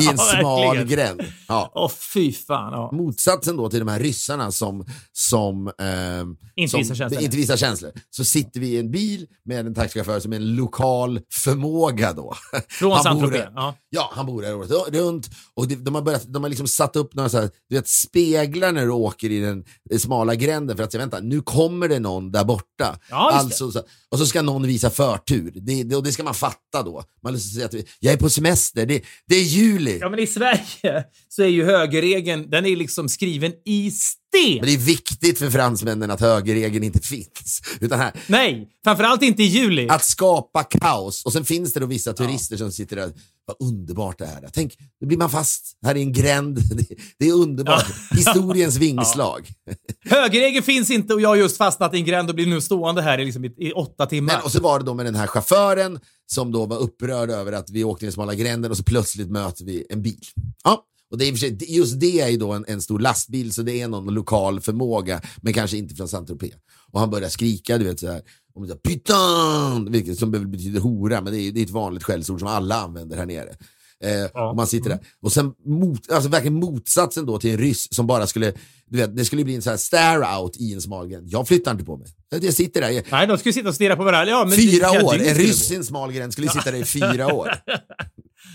I en Ja, smal verkligen. gränd. Ja. Åh fy fan. Ja. Motsatsen då till de här ryssarna som, som, ehm, Inte som visar känslor. inte visar känslor. Så sitter vi i en bil med en taxichaufför som är en lokal förmåga då. Från Han bor där. Ja. Ja, han bor där året runt och de har, börjat, de har liksom satt upp några så här, du vet, speglar när du åker i den eh, smala gränden för att säga vänta, nu kommer det någon där borta. Ja, alltså, så, och så ska någon visa förtur. Det, det, och det ska man fatta då. Man liksom måste säga att jag är på semester, det, det är juli. ja, men i Sverige så är ju högerregeln, den är liksom skriven i sten. Men det är viktigt för fransmännen att högerregeln inte finns. Utan här, Nej, framförallt inte i juli. att skapa kaos. Och sen finns det då vissa turister som sitter där. Vad underbart det här är. Tänk, nu blir man fast här i en gränd. Det, är underbart. Historiens vingslag. Högerregeln finns inte och jag har just fastnat i en gränd och blir nu stående här i, liksom, i, i åtta timmar. Men, och så var det då med den här chauffören som då var upprörd över att vi åkte i den smala gränden och så plötsligt möter vi en bil. Ja. Och det är sig, just det är ju då en, en stor lastbil så det är någon lokal förmåga men kanske inte från Saint-Tropez. Och han börjar skrika, du vet såhär, om det putain, vilket som betyder hora, men det är, det är ett vanligt skällsord som alla använder här nere. Eh, och man sitter där. Och sen mot, alltså verkligen motsatsen då till en ryss som bara skulle, du vet, det skulle bli en sån här stare out i en smal gränd. Jag flyttar inte på mig. Jag sitter där. Nej, de skulle sitta och stirra på varandra. Ja, men Fyra flera år. En det ryss i en smal gränd skulle sitta där i fyra år.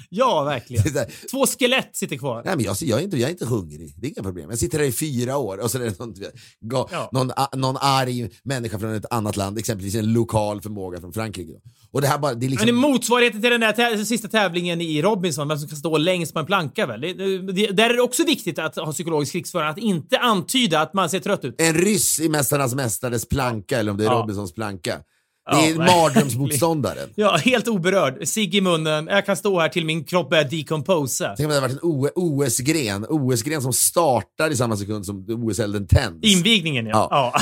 Ja, verkligen. Det Två skelett sitter kvar. Nej, men jag, jag, är inte, jag är inte hungrig, det är inga problem. Jag sitter där i fyra år och så är det någon, ga, Ja. någon, a- någon arg människa från ett annat land, exempelvis en lokal förmåga från Frankrike. Och det här bara, det är Men liksom... det är motsvarigheten till den där tä- sista tävlingen i Robinson, vem som kan stå längst på en planka väl? Det, det, där är det också viktigt att ha psykologisk krigsföring, att inte antyda att man ser trött ut. En ryss i Mästarnas Mästares planka, eller om det är Ja. Robinsons planka. Det Ja, är verkligen. mardrömsmotståndaren. Ja, helt oberörd. Cigg i munnen. Jag kan stå här till min kropp börjar decomposa. Tänk om det hade varit en OS-gren, OS-gren som startar i samma sekund som OS-elden tänds. Invigningen, ja. Ja.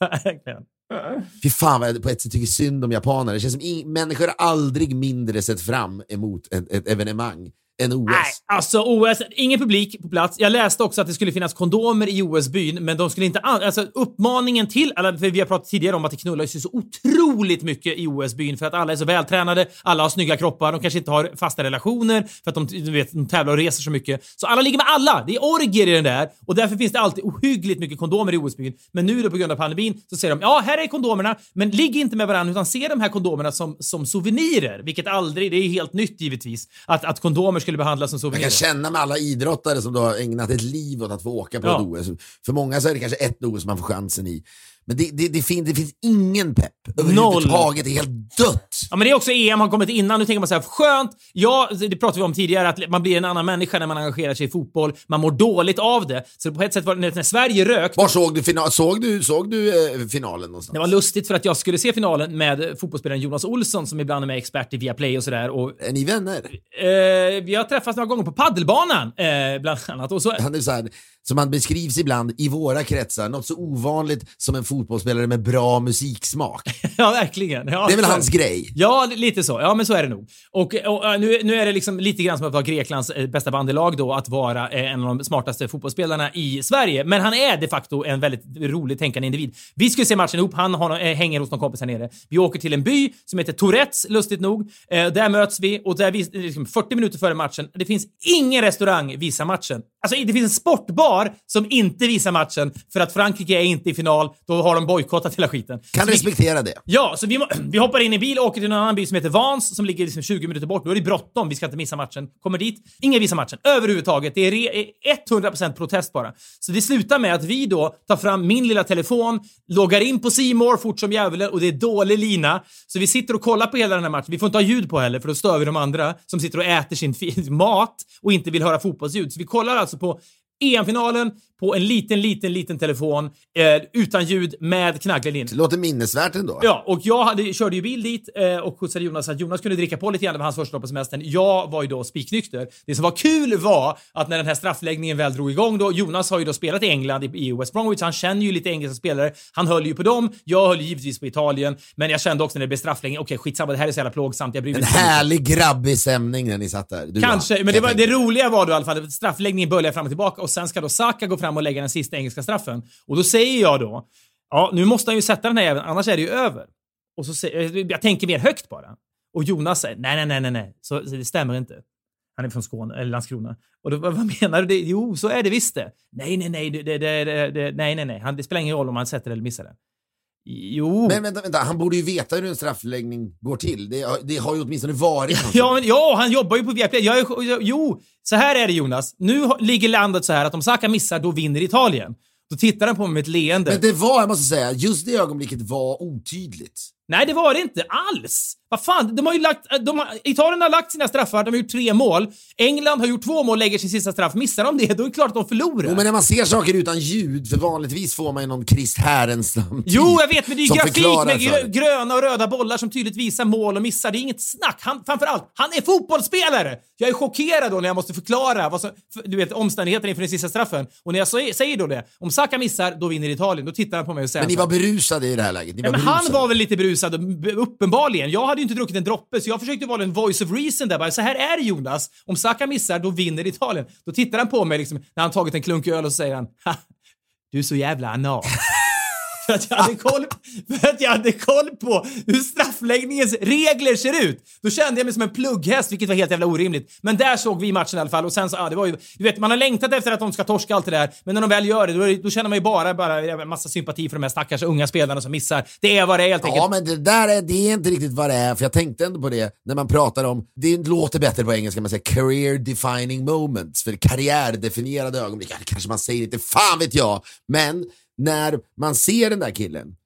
Ja. Fy fan vad jag på ett sätt tycker synd om japaner. Det känns som människor har aldrig mindre sett fram emot ett, ett evenemang än OS. Nej, alltså OS, ingen publik på plats. Jag läste också att det skulle finnas kondomer i OS-byn, men de skulle inte... Alltså uppmaningen till för vi har pratat tidigare om att det knullas ju så otroligt mycket i OS-byn för att alla är så vältränade, alla har snygga kroppar, de kanske inte har fasta relationer för att de, du vet, de tävlar och reser så mycket. Så alla ligger med alla! Det är orgier i den där och därför finns det alltid ohyggligt mycket kondomer i OS-byn. Men nu då på grund av pandemin så säger de ja, här är kondomerna, men ligg inte med varandra utan se de här kondomerna som, som souvenirer, vilket aldrig, det är helt nytt givetvis, att, att kondomer skulle behandlas som Jag souvenirer. kan känna med alla idrottare som då har ägnat ett liv åt att få åka på Ja. ett OS. För många så är det kanske ett OS man får chansen i. Men det, det, det, fin, det finns ingen pepp överhuvudtaget. Det är helt dött. Ja, men det är också EM har kommit innan. Nu tänker man så här, skönt. Ja, det pratade vi om tidigare, att man blir en annan människa när man engagerar sig i fotboll. Man mår dåligt av det. Så på ett sätt var det, när Sverige rök, Var såg du, final, såg du, såg du eh, finalen någonstans? det var lustigt för att jag skulle se finalen med fotbollsspelaren Jonas Olsson som ibland är med expert i Viaplay och sådär. Är ni vänner? eh, vi har träffats några gånger på paddelbanan, eh, bland annat. Och så, Han är så här, som han beskrivs ibland i våra kretsar, något så ovanligt som en fotbollsspelare med bra musiksmak. Ja, verkligen. Ja, Det är väl hans grej. Ja, lite så. Ja, men så är det nog. Och, och äh, nu, nu är det liksom lite grann som att vara Greklands eh, bästa bandelag då, att vara eh, en av de smartaste fotbollsspelarna i Sverige. Men han är de facto en väldigt rolig tänkande individ. Vi skulle se matchen ihop. Han har, eh, hänger hos någon kompis här nere. Vi åker till en by som heter Tourettes, lustigt nog. Eh, där möts vi och där vi, liksom 40 minuter före matchen. Det finns ingen restaurang visar matchen. Alltså, det finns en sportbar som inte visar matchen för att Frankrike är inte i final. Då har de bojkottat hela skiten. Kan Så vi- respektera det. Ja, så vi, vi hoppar in i bil och åker till en annan by som heter Vans som ligger liksom 20 minuter bort. Då är det bråttom, vi ska inte missa matchen. Kommer dit, ingen visar matchen överhuvudtaget. Det är re- 100% protest bara. Så det slutar med att vi då tar fram min lilla telefon, loggar in på More fort som djävulen och det är dålig lina. Så vi sitter och kollar på hela den här matchen. Vi får inte ha ljud på heller för då stör vi de andra som sitter och äter sin mat och inte vill höra fotbollsljud. Så vi kollar alltså på EM-finalen på en liten, liten, liten telefon eh, utan ljud med knagglig linje. Det låter minnesvärt ändå. Ja, och jag hade, körde ju bil dit eh, och skjutsade Jonas så att Jonas kunde dricka på lite grann. Det var hans första dag på semestern. Jag var ju då spiknykter. Det som var kul var att när den här straffläggningen väl drog igång då, Jonas har ju då spelat i England i, i West Bromwich, han känner ju lite engelska spelare. Han höll ju på dem. Jag höll givetvis på Italien, men jag kände också när det blev straffläggning, okej skitsamma, det här är så jävla plågsamt. Jag bryr mig En härlig grabbig stämning när ni satt där. Du Kanske, men det, var, det roliga var då i alla fall att straffläggningen börjar fram och tillbaka och sen ska då Saka gå fram och lägga den sista engelska straffen. Och då säger jag då, ja nu måste han ju sätta den här jäveln, annars är det ju över. Och så säger, eh, jag tänker mer högt bara. Och Jonas säger, nej, nej, nej, nej, nej, så, så det stämmer inte. Han är från Skåne, eller Landskrona. Och då, vad menar du? Det, jo, så är det visst det. Nej, nej, nej, det, det, det, det, det, nej, nej, nej. Han, det spelar ingen roll om han sätter eller missar den. Jo. Men vänta, vänta, han borde ju veta hur en straffläggning går till. Det, har- det har ju åtminstone varit hans Ja, men, ja, han jobbar ju på Viaplay. Jag jag, jo, så här är det Jonas. Nu ligger landet så här att om Saka missar, då vinner Italien. Då tittar han på mig med ett leende. Men det var, jag måste säga, just det ögonblicket var otydligt. Nej, det var det inte alls. Vad fan, de har ju lagt, de har, Italien har lagt sina straffar, de har gjort tre mål. England har gjort två mål, lägger sin sista straff. Missar de det, då är det klart att de förlorar. Jo, men när man ser saker utan ljud, för vanligtvis får man ju någon Chris Härenstam Jo, jag vet, men det är ju grafik med gröna och röda bollar som tydligt visar mål och missar. Det är inget snack. Han, framförallt, han är fotbollsspelare! Jag är chockerad då när jag måste förklara vad som, för- du vet, omständigheterna inför den sista straffen. Och när jag säger, säger då det, om Saka missar, då vinner Italien. Då tittar han på mig och säger Men ni var berusade i det här läget. Ni Ja, var men han var väl lite berusad, uppenbarligen. Jag hade ju inte druckit en droppe, så jag försökte vara en voice of reason där. Bara, så här är det Jonas. Om Saka missar, då vinner Italien. Då tittar han på mig liksom, när han tagit en klunk öl och så säger han "Ha, Du är så jävla anal. För att, jag hade koll, för att jag hade koll på hur straffläggningens regler ser ut. Då kände jag mig som en plugghäst, vilket var helt jävla orimligt. Men där såg vi matchen i alla fall och sen så, ja, det var ju, du vet, man har längtat efter att de ska torska allt det där, men när de väl gör det, då, då känner man ju bara, bara en massa sympati för de här stackars unga spelarna som missar. Det är vad det är helt enkelt. Ja, men det där är, det är inte riktigt vad det är, för jag tänkte ändå på det när man pratar om, det låter bättre på engelska, man säger career defining moments, för karriärdefinierade ögonblick, ja, det kanske man säger inte, fan vet jag, men när man ser den där killen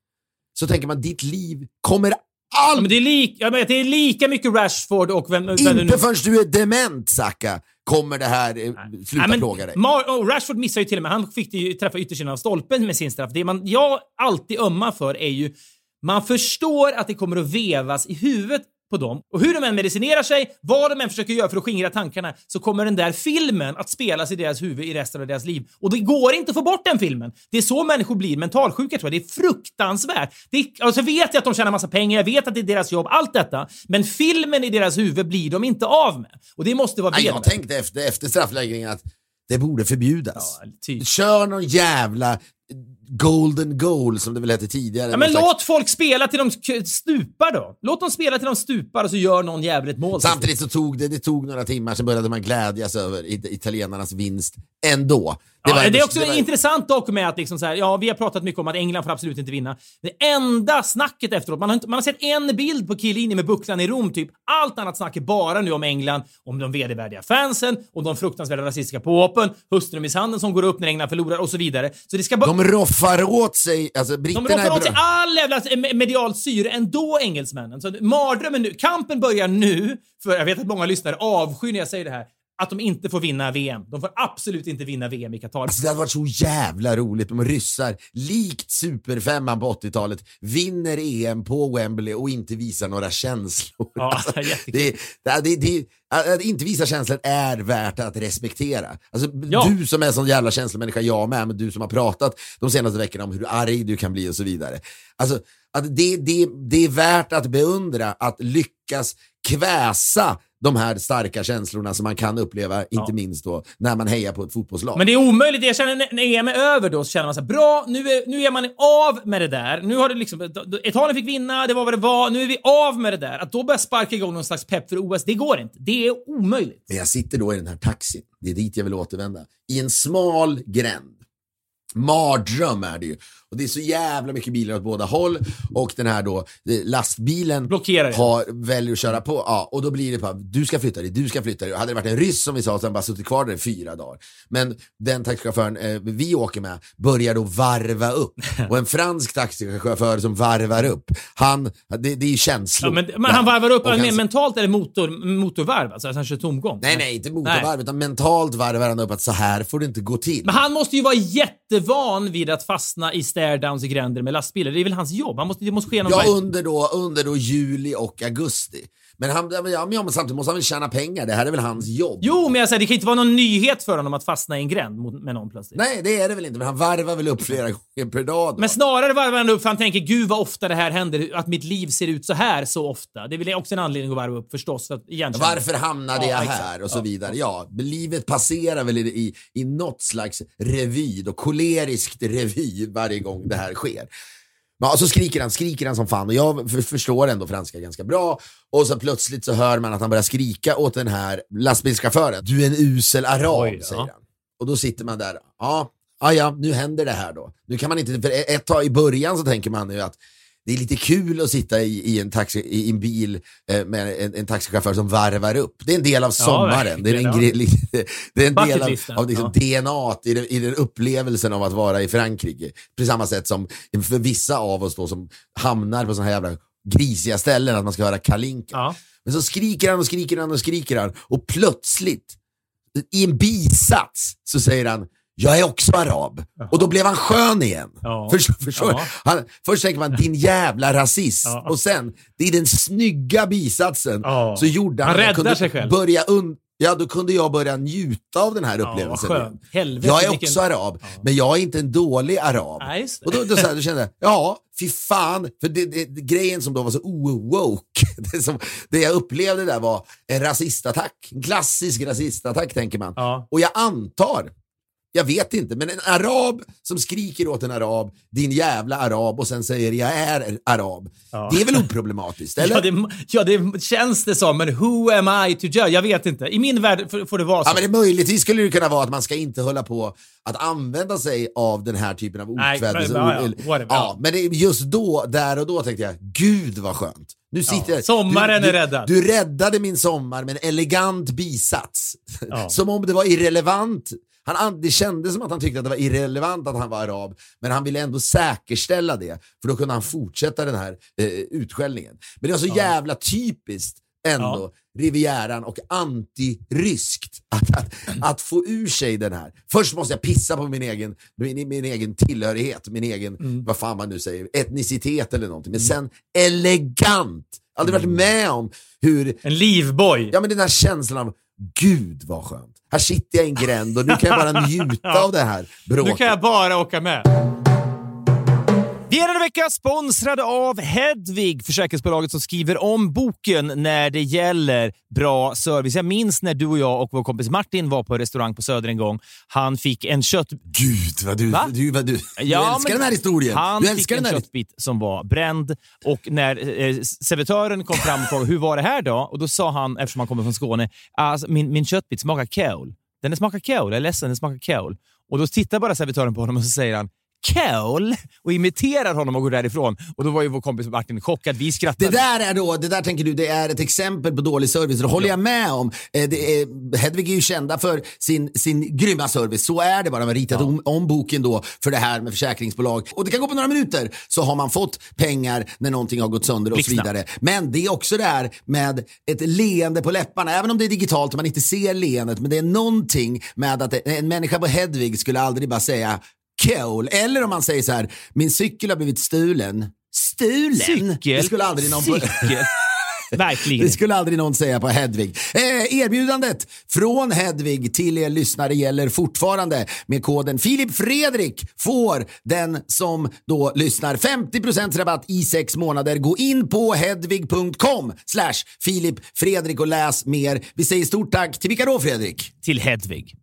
så tänker man ditt liv kommer Ja, aldrig, men det, är lik, jag vet, det är lika mycket Rashford och vem... vem det nu- inte förrän du är dement Saka, kommer det här eh, sluta Nej, men plåga dig. Mar- oh, Rashford missar ju till och med. Han fick ju träffa yttersidan av stolpen med sin straff. Det man, jag alltid ömmar för är ju... Man förstår att det kommer att vevas i huvudet på dem. Och hur de än medicinerar sig, vad de än försöker göra för att skingra tankarna, så kommer den där filmen att spelas i deras huvud i resten av deras liv. Och det går inte att få bort den filmen. Det är så människor blir mentalsjuka tror jag. Det är fruktansvärt. Det är, alltså vet jag att de tjänar massa pengar, jag vet att det är deras jobb, allt detta. Men filmen i deras huvud blir de inte av med. Och det måste vara Nej, jag tänkte efter, efter straffläggningen att det borde förbjudas. Ja, typ. Kör någon jävla golden goal som det väl hette tidigare. Ja, men slags- låt folk spela till de stupar då. Låt dem spela till de stupar och så gör någon jävel ett mål. Samtidigt så tog det, det tog några timmar, sen började man glädjas över it- italienarnas vinst ändå. Det, Ja, det är också det var- intressant dock med att liksom så här, ja, vi har pratat mycket om att England får absolut inte vinna. Det enda snacket efteråt, man har, inte, man har sett en bild på Chiellini med bucklan i Rom, typ. Allt annat snack är bara nu om England, om de vedervärdiga fansen, om de fruktansvärda rasistiska påhoppen, hustrumisshandeln som går upp när England förlorar och så vidare. Så det ska bara... De roffar åt sig, alltså De britterna roffar är åt sig all jävla me- medialt syre ändå, engelsmännen. Så mardrömmen nu. Kampen börjar nu, för jag vet att många lyssnare avskyr när jag säger det här. Att de inte får vinna VM. De får absolut inte vinna VM i Qatar. Alltså det hade varit så jävla roligt om ryssar, likt superfemman på 80-talet, vinner EM på Wembley och inte visar några känslor. Ja, Alltså, det, det, det, att inte visa känslor är värt att respektera. Alltså, Ja. Du som är en sån jävla känslomänniska, jag med, men du som har pratat de senaste veckorna om hur arg du kan bli och så vidare. Alltså, att det, det, det är värt att beundra att lyckas kväsa de här starka känslorna som man kan uppleva, inte Ja. minst då när man hejar på ett fotbollslag. Men det är omöjligt. Jag känner när- när EM är över då så känner man så här, bra, nu är, nu är man av med det där. Nu har det liksom, Italien fick vinna, det var vad det var, nu är vi av med det där. Att då börja sparka igång någon slags pepp för OS, det går inte. Det är omöjligt. Men jag sitter då i den här taxin, det är dit jag vill återvända, i en smal gränd. Mardröm är det ju. Och det är så jävla mycket bilar åt båda håll och den här då eh, lastbilen Blockerar har, väljer att köra på. Ja, och då blir det bara, du ska flytta dig, du ska flytta dig. Hade det varit en ryss som vi sa, så hade han bara suttit kvar där i fyra dagar. Men den taxichauffören eh, vi åker med börjar då varva upp. Och en fransk taxichaufför som varvar upp, han, det, det är ju känslor. Ja, men, men han varvar upp, han- mer mentalt eller motor, motorvarv? Alltså att han kör tomgång? Nej, nej, inte motorvarv, utan mentalt varvar han upp att så här får det inte gå till. Men han måste ju vara jättevan vid att fastna i stairdowns i gränder med lastbilar. Det är väl hans jobb? Han måste, det måste ske någon Ja, under då, under då juli och augusti. Men, han, ja, men, samtidigt måste han väl tjäna pengar, det här är väl hans jobb? Jo, men jag säger, det kan inte vara någon nyhet för honom att fastna i en gränd med någon plötsligt. Nej, det är det väl inte, men han varvar väl upp flera gånger per dag då. Men snarare varvar han upp för han tänker gud vad ofta det här händer, att mitt liv ser ut så här så ofta. Det är väl också en anledning att varva upp förstås. För att. Varför hamnade Ja, jag exakt. här och så vidare. Ja, livet passerar väl i, i, i något slags revy, då, koleriskt revy varje gång det här sker. Ja, och så skriker han, skriker han som fan och jag för, förstår ändå franska ganska bra. Och så plötsligt så hör man att han börjar skrika åt den här lastbilschauffören. Du är en usel arab, Oj, ja. säger han. Och då sitter man där, ja, ja, ja, nu händer det här då. Nu kan man inte, för ett tag i början så tänker man ju att det är lite kul att sitta i, i, en, taxi, i en bil eh, med en, en taxichaufför som varvar upp. Det är en del av sommaren. det är en, det är en del av, av liksom DNA i, den- i den upplevelsen av att vara i Frankrike. På samma sätt som för vissa av oss då som hamnar på sådana här jävla grisiga ställen att man ska höra Kalinka. Ja. Men så skriker han och skriker han och skriker han och plötsligt i en bisats så säger han jag är också arab. Och då blev han skön igen. Ja. Förstår, förstår? Ja. Han, först tänker man din jävla rasist. Ja. Och sen, det är den snygga bisatsen, Ja. så gjorde han, Han räddar sig själv. Börja un, ja, då kunde jag börja njuta av den här Ja, upplevelsen. igen. Helvete, jag är vilken- också arab, men jag är inte en dålig arab. Nej. Och då, då, så här, då kände jag, ja, fy fan. För det, det, grejen som då var så o-woke, det, som, det jag upplevde där var en rasistattack. En klassisk rasistattack tänker man. Ja. Och jag antar, jag vet inte, men en arab som skriker åt en arab, din jävla arab, och sen säger jag är arab. Ja. Det är väl oproblematiskt, eller? Ja det, ja, det känns det som, men who am I to judge? Jag vet inte. I min värld får, det vara så. Ja, men det möjligtvis skulle det kunna vara att man ska inte hålla på att använda sig av den här typen av okvädelse. men- ja, ja, ja, ja. men just då, där och då tänkte jag, gud vad skönt. Nu sitter jag, sommaren du, är du, räddad. Du räddade min sommar med en elegant bisats. Ja. Som om det var irrelevant. Han, an- det kändes som att han tyckte att det var irrelevant att han var arab, men han ville ändå säkerställa det, för då kunde han fortsätta den här eh, utskällningen. Men det var så jävla typiskt ändå, Rivieran och antiryskt att, att, att få ur sig den här. Först måste jag pissa på min egen, min, min egen tillhörighet, min egen, Mm. vad fan man nu säger, etnicitet eller någonting. Men sen elegant. Aldrig Mm. varit med om hur En livboj. Ja men den här känslan av, gud vad skönt. Här sitter jag i en gränd och nu kan jag bara njuta av det här bråket. Nu kan jag bara åka med. Vi är denna vecka sponsrade av Hedvig, försäkringsbolaget som skriver om boken när det gäller bra service. Jag minns när du och jag och vår kompis Martin var på restaurang på Söder en gång. Han fick en kött... Gud vad du, Va? du, vad du, du Ja, älskar men den här historien. Han du fick älskar en köttbit som var bränd och när eh, servitören kom fram och frågade hur var det här då? Och då sa han, eftersom han kommer från Skåne, alltså, min, min köttbit smakar kål. Den smakar kål, jag är ledsen, den smakar kål. Och då tittar bara servitören på honom och så säger han, Cole och imiterar honom och går därifrån. Och då var ju vår kompis Martin chockad. Vi skrattade. Det där är då, det där tänker du, det är ett exempel på dålig service. Det håller jag med om. Eh, är, Hedvig är ju kända för sin, sin grymma service. Så är det bara. De har ritat om, om boken då för det här med försäkringsbolag. Och det kan gå på några minuter så har man fått pengar när någonting har gått sönder och så Blixtsnabbt. vidare. Men det är också det här med ett leende på läpparna. Även om det är digitalt och man inte ser leendet. Men det är någonting med att en människa på Hedvig skulle aldrig bara säga cool. Eller om man säger så här, min cykel har blivit stulen. Stulen? Cykel. Det skulle aldrig någon... Cykel. Verkligen. Det skulle aldrig någon säga på Hedvig. Eh, erbjudandet från Hedvig till er lyssnare gäller fortfarande. Med koden Filip Fredrik får den som då lyssnar 50% rabatt i sex månader. Gå in på hedvig.com slash Filip Fredrik och läs mer. Vi säger stort tack till vilka då Fredrik? Till Hedvig.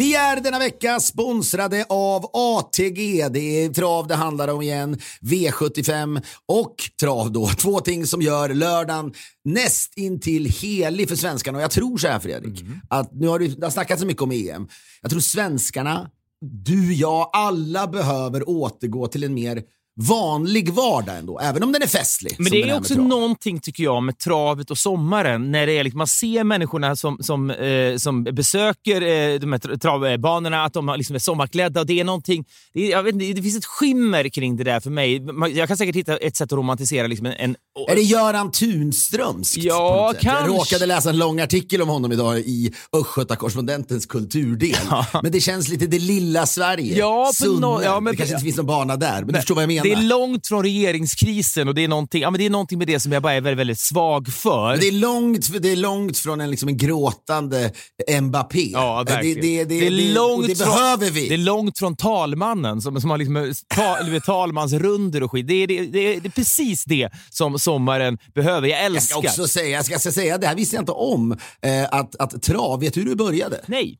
Vi är denna vecka sponsrade av ATG. Det är trav det handlar om igen. V75 och trav då. Två ting som gör lördagen näst intill helig för svenskarna. Och jag tror så här Fredrik, att nu har det, det har snackats så mycket om EM. Jag tror svenskarna, du, jag, alla behöver återgå till en mer vanlig vardag ändå, även om den är festlig. Men det är också någonting, tycker jag, med travet och sommaren. När det är liksom, man ser människorna som, som, eh, som besöker eh, de här tra- travbanorna, att de liksom är sommarklädda. Och det, är någonting, det, jag vet inte, det finns ett skimmer kring det där för mig. Jag kan säkert hitta ett sätt att romantisera liksom en... en Är det Göran Tunströmskt? Ja, sätt? Jag kanske. råkade läsa en lång artikel om honom idag i Östgöta-korrespondentens kulturdel. Men det känns lite det lilla Sverige. Ja, Sunne. nå- ja, men- det kanske inte finns någon bana där, men du förstår vad jag menar. Det är långt från regeringskrisen och det är, någonting, ja, men det är någonting med det som jag bara är väldigt, väldigt svag för. Men det är långt, det är långt från en, liksom en gråtande Mbappé. Ja, det, verkligen. det, det, det, och det från, behöver vi. Det är långt från talmannen som, som har liksom, ta, du vet, talmansrunder och skit. Det är, det, det, är, det är precis det som sommaren behöver. Jag jag älskar. ska också säga, jag ska, jag ska säga, det här visste jag inte om, eh, att, att trav, vet du hur det började? Nej.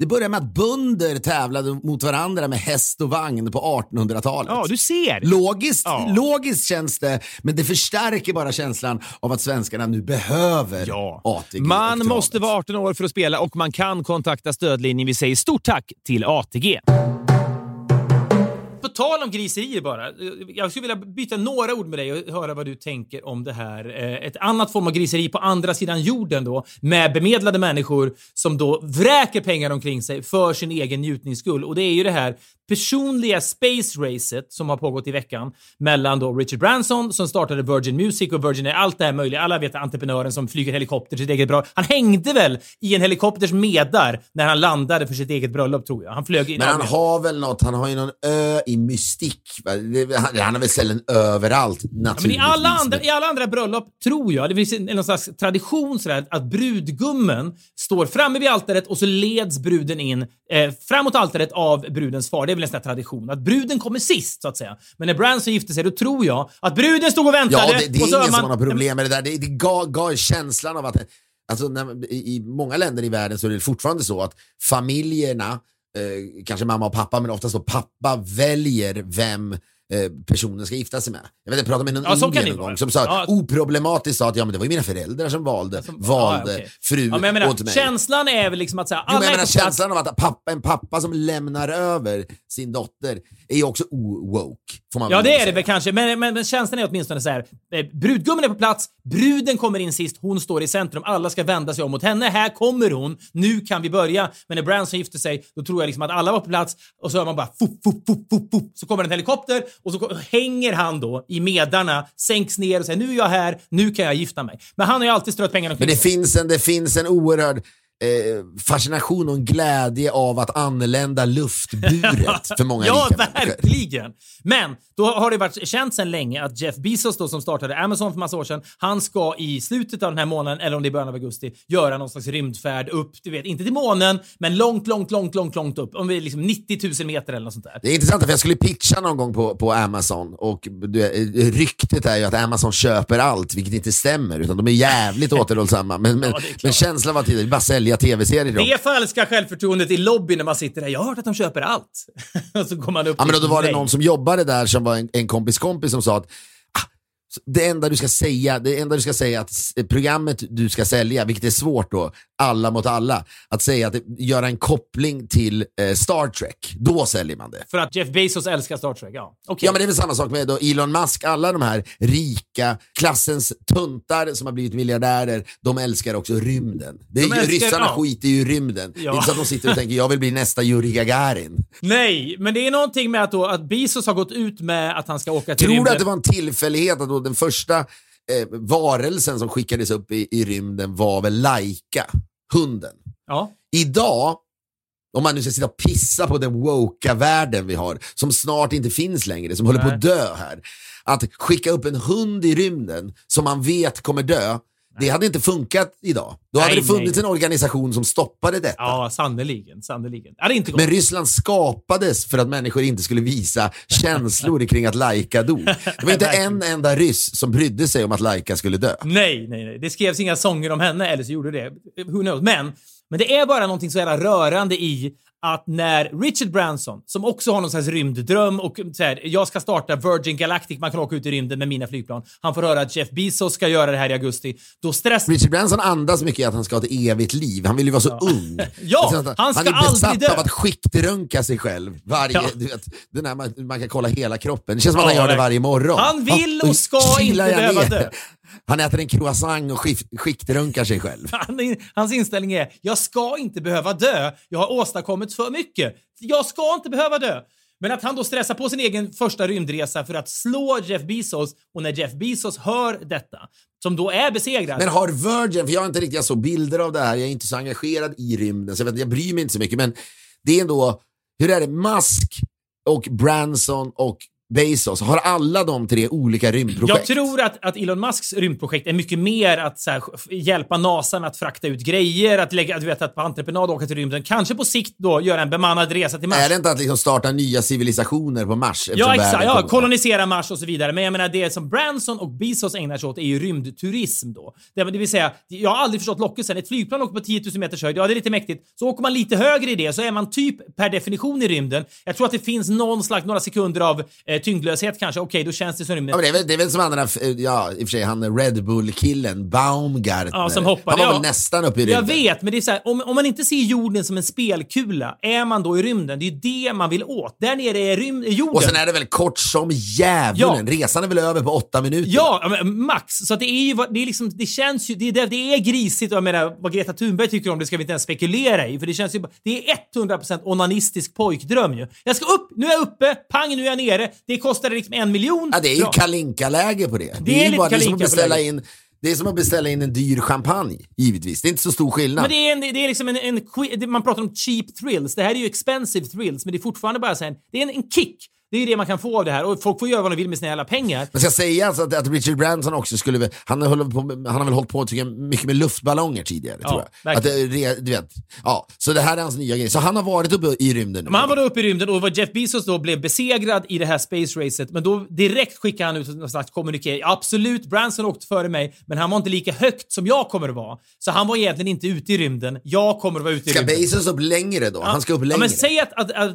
Det började med att bönder tävlade mot varandra med häst och vagn på 1800-talet. Ja, du ser. Logiskt, Ja. logiskt känns det, men det förstärker bara känslan av att svenskarna nu behöver Ja. ATG. Man måste vara 18 år för att spela och man kan kontakta stödlinjen. Vi säger stort tack till ATG. På tal om griserier bara. Jag skulle vilja byta några ord med dig och höra vad du tänker om det här. Eh, ett annat form av griseri på andra sidan jorden då med bemedlade människor som då vräker pengar omkring sig för sin egen njutnings skull. Och det är ju det här personliga space racet som har pågått i veckan mellan då Richard Branson som startade Virgin Music och Virgin är allt det här möjliga. Alla vet entreprenören som flyger helikopter till sitt eget bröllop. Han hängde väl i en helikopters medar när han landade för sitt eget bröllop tror jag. Han flög in Men han har väl något, han har ju någon ö i mystik. Han, har väl ställen överallt Ja, men i naturligtvis. alla, andra, I alla andra bröllop tror jag, det finns en, någon slags tradition sådär, att brudgummen står framme vid altaret och så leds bruden in eh, framåt altaret av brudens far. Det är väl en sån här tradition. Att bruden kommer sist, så att säga. Men när Branson gifte sig, då tror jag att bruden stod och väntade. Ja, det, det är ingen man, som har problem med det där. Det, det gav, gav känslan av att, alltså, när, i, många länder i världen så är det fortfarande så att familjerna, eh, kanske mamma och pappa, men oftast så pappa väljer vem personen ska gifta sig med. Jag vet jag pratade med någon Ja, så indier någon gång som sa Ja. oproblematiskt sa att ja, men det var ju mina föräldrar som valde, Som- valde ja, okej. fru Ja, menar, åt mig. känslan är väl liksom att säga, Jo, men alla jag menar känslan av att pappa, en pappa som lämnar över sin dotter är ju också o-woke. Får man Ja, det är det väl kanske. Men, men, men känslan är åtminstone så här. Eh, brudgummen är på plats, bruden kommer in sist, hon står i centrum. Alla ska vända sig om mot henne. Här kommer hon. Nu kan vi börja. Men när Branson gifte sig, då tror jag liksom att alla var på plats och så hör man bara fup, fup, fup, fup, fup. Så kommer en helikopter och så hänger han då i medarna, sänks ner och säger nu är jag här, nu kan jag gifta mig. Men han har ju alltid strött pengarna Men omkring det sig. finns en, det finns en oerhörd fascination och en glädje av att anlända luftburet för många Ja, verkligen! Men då har det varit känt sedan länge att Jeff Bezos då, som startade Amazon för massa år sedan, han ska i slutet av den här månaden, eller om det är början av augusti, göra någon slags rymdfärd upp, du vet, inte till månen, men långt, långt, långt, långt, långt upp. Om vi är liksom 90 000 meter eller något sånt där. Det är intressant för jag skulle pitcha någon gång på, på Amazon och eh, ryktet är ju att Amazon köper allt, vilket inte stämmer, utan de är jävligt återhållsamma. Men, men, Ja, men känslan var tidigare, bara sälja tv-serier till dem. Det falska självförtroendet i lobbyn när man sitter där. Jag har hört att de köper allt. och så går man upp Ja, men till då var det någon som jobbade där som var en, en kompis kompis som sa att det enda du ska säga, det enda du ska säga att s- programmet du ska sälja, vilket är svårt då, alla mot alla, att säga att det, göra en koppling till eh, Star Trek, då säljer man det. För att Jeff Bezos älskar Star Trek. Ja, okej. Ja men det är väl samma sak med då Elon Musk, alla de här rika, klassens tuntar som har blivit miljardärer, de älskar också rymden. Det är De ju, älskar- ryssarna ja. skiter ju i rymden. Ja. Det är inte så att de sitter och tänker jag vill bli nästa Yuri Gagarin. Nej, men det är någonting med att, då, att Bezos har gått ut med att han ska åka till Tror du rymden. att det var en tillfällighet att då den första eh, varelsen som skickades upp i, i rymden var väl Laika, hunden. Ja. Idag, om man nu ska sitta och pissa på den woka världen vi har, som snart inte finns längre, som håller på Nej. att dö här. Att skicka upp en hund i rymden som man vet kommer dö, det hade inte funkat idag. Då hade Nej, det funnits nej. en organisation som stoppade detta. Ja, sannerligen. Ja, det inte gott. Men Ryssland skapades för att människor inte skulle visa känslor kring att Laika dog. Det var inte en enda ryss som brydde sig om att Laika skulle dö. Nej, nej, nej. Det skrevs inga sånger om henne, eller så gjorde det. Who knows? Men, men det är bara någonting så jävla rörande i att när Richard Branson, som också har någon slags rymddröm och så här, jag ska starta Virgin Galactic, man kan åka ut i rymden med mina flygplan. Han får höra att Jeff Bezos ska göra det här i augusti. Då stressar Richard Branson andas mycket att han ska ha ett evigt liv. Han vill ju vara så ung. Ja, Alltså, han ska är besatt dö. av att skiktröntga sig själv. Varje, Ja. du vet, den här, man, man kan kolla hela kroppen. Det känns som att Ja, han gör det varje morgon. Han vill Ja, och ska inte behöva dö. Han äter en croissant och skiktröntgar sig själv. Han, hans inställning är, jag ska inte behöva dö. Jag har åstadkommit för mycket. Jag ska inte behöva dö. Men att han då stressar på sin egen första rymdresa för att slå Jeff Bezos och när Jeff Bezos hör detta, som då är besegrad. Men har Virgin, för jag har inte riktigt, såg bilder av det här, jag är inte så engagerad i rymden, så jag, vet, jag bryr mig inte så mycket, men det är ändå, hur är det, Musk och Branson och Bezos, har alla de tre olika rymdprojekt? Jag tror att, att Elon Musks rymdprojekt är mycket mer att här, hjälpa NASA med att frakta ut grejer, att lägga, du vet, att på entreprenad åka till rymden. Kanske på sikt då göra en bemannad resa till Mars. Är det inte att liksom starta nya civilisationer på Mars? Ja, exakt. Ja, kolonisera Mars och så vidare. Men jag menar, det som Branson och Bezos ägnar sig åt är ju rymdturism då. Det, det vill säga, jag har aldrig förstått lockelsen. Ett flygplan åker på 10 000 meters höjd, ja det är lite mäktigt. Så åker man lite högre i det så är man typ per definition i rymden. Jag tror att det finns någon slags, några sekunder av eh, tyngdlöshet kanske. Okej, då känns det som rymden. Ja, det, är väl, det är väl som f- ja i och för sig han Red Bull-killen, Baumgartner. Ja, som hoppade, Han var ja. väl nästan uppe i Jag rymden. vet, men det är så här, om, om man inte ser jorden som en spelkula, är man då i rymden? Det är ju det man vill åt. Där nere är, rym, är jorden. Och sen är det väl kort som djävulen. Resan är väl över på åtta minuter? Ja, ja, max. Så det är ju, det är liksom, det känns ju, det är, det, är grisigt jag menar, vad Greta Thunberg tycker om det ska vi inte ens spekulera i, för det känns ju, det är 100% onanistisk pojkdröm ju. Jag ska upp, nu är jag uppe, pang nu är jag nere, det kostade liksom en miljon. Ja, det är ju. Kalinka-läge på det. Det, är är, ju lite bara, det är som att beställa in det är som att beställa in en dyr champagne, givetvis. Det är inte så stor skillnad. Men det är, en, det är liksom en, en, det- man pratar om cheap thrills, det här är ju expensive thrills, men det är fortfarande bara så här, det är en, en kick. Det är ju det man kan få av det här och folk får göra vad de vill med sina jävla pengar. Men ska jag säga alltså att, att Richard Branson också skulle, han, håller på, han har väl hållit på tycker jag, mycket med luftballonger tidigare, Ja, tror jag. Att, det, du vet, ja, så det här är hans nya grej. Så han har varit uppe i rymden nu. Men han var då uppe i rymden och var Jeff Bezos då blev besegrad i det här space racet. Men då direkt skickade han ut någon slags kommuniké. Absolut, Branson åkte före mig, men han var inte lika högt som jag kommer att vara. Så han var egentligen inte ute i rymden. Jag kommer att vara ute i Ska rymden. Bezos upp längre då? Han ska upp längre. Ja, men säg att, att, att,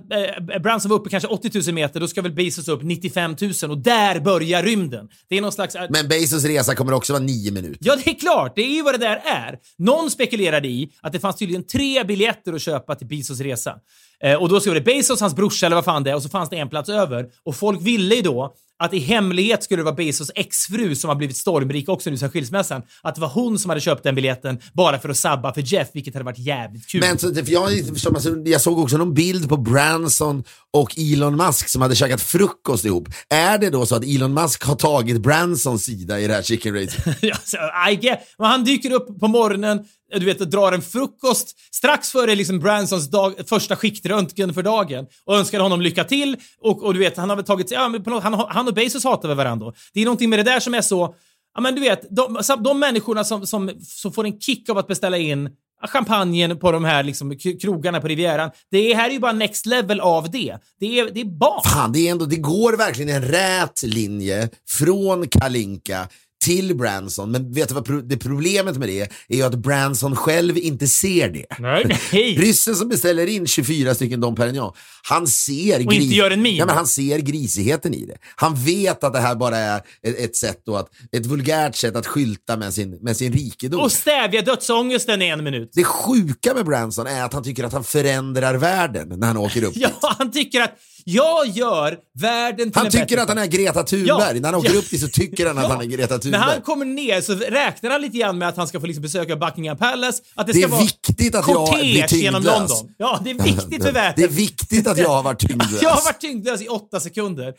äh, Branson var uppe kanske 80 000 meter, då ska väl Bezos upp 95 000 och där börjar rymden. Det är någon slags... Men Bezos resa kommer också vara nio minuter. Ja, det är klart. Det är ju vad det där är. Någon spekulerade i att det fanns tydligen tre biljetter att köpa till Bezos resa. Eh, och då stod det Bezos, hans brorsa eller vad fan det är och så fanns det en plats över. Och folk ville ju då att i hemlighet skulle det vara Bezos exfru som har blivit stormrik också nu sen skilsmässan. Att det var hon som hade köpt den biljetten bara för att sabba för Jeff, vilket hade varit jävligt kul. Men så, för jag, alltså, jag såg också någon bild på Branson och Elon Musk som hade käkat frukost ihop. Är det då så att Elon Musk har tagit Bransons sida i det här chicken racet? Ja, men han dyker upp på morgonen, du vet, och drar en frukost strax före liksom Bransons dag, första skiktröntgen för dagen och önskar honom lycka till. Och, och du vet, han har väl tagit ja, men på något, han, han och Bezos hatar väl varandra. Det är någonting med det där som är så... Ja, men du vet, de, de människorna som, som, som får en kick av att beställa in champagnen på de här liksom, krogarna på Rivieran. Det här är ju bara next level av det. Det är, det är barn. Fan, det, är ändå, det går verkligen en rät linje från Kalinka till Branson. Men vet du vad det problemet med det är? Är ju att Branson själv inte ser det. Nej. Nej. Ryssen som beställer in 24 stycken Dom Perignon, han ser, Och inte gör en min. Ja, men han ser grisigheten i det. Han vet att det här bara är ett, ett sätt då att, ett vulgärt sätt att skylta med sin, med sin rikedom. Och stävja dödsångesten i en minut. det sjuka med Branson är att han tycker att han förändrar världen när han åker upp Ja, dit. han tycker att jag gör världen till Han en tycker bättre att han är Greta Thunberg. Ja, när han åker ja. upp dit så tycker han att Ja. han är Greta När Thunberg. han kommer ner så räknar han lite grann med att han ska få liksom besöka Buckingham Palace. Att det, Det ska är vara viktigt att jag blir tyngdlös. Ja, det är viktigt för världen. Det är viktigt att jag har varit tyngdlös. Jag har varit tyngdlös i åtta sekunder.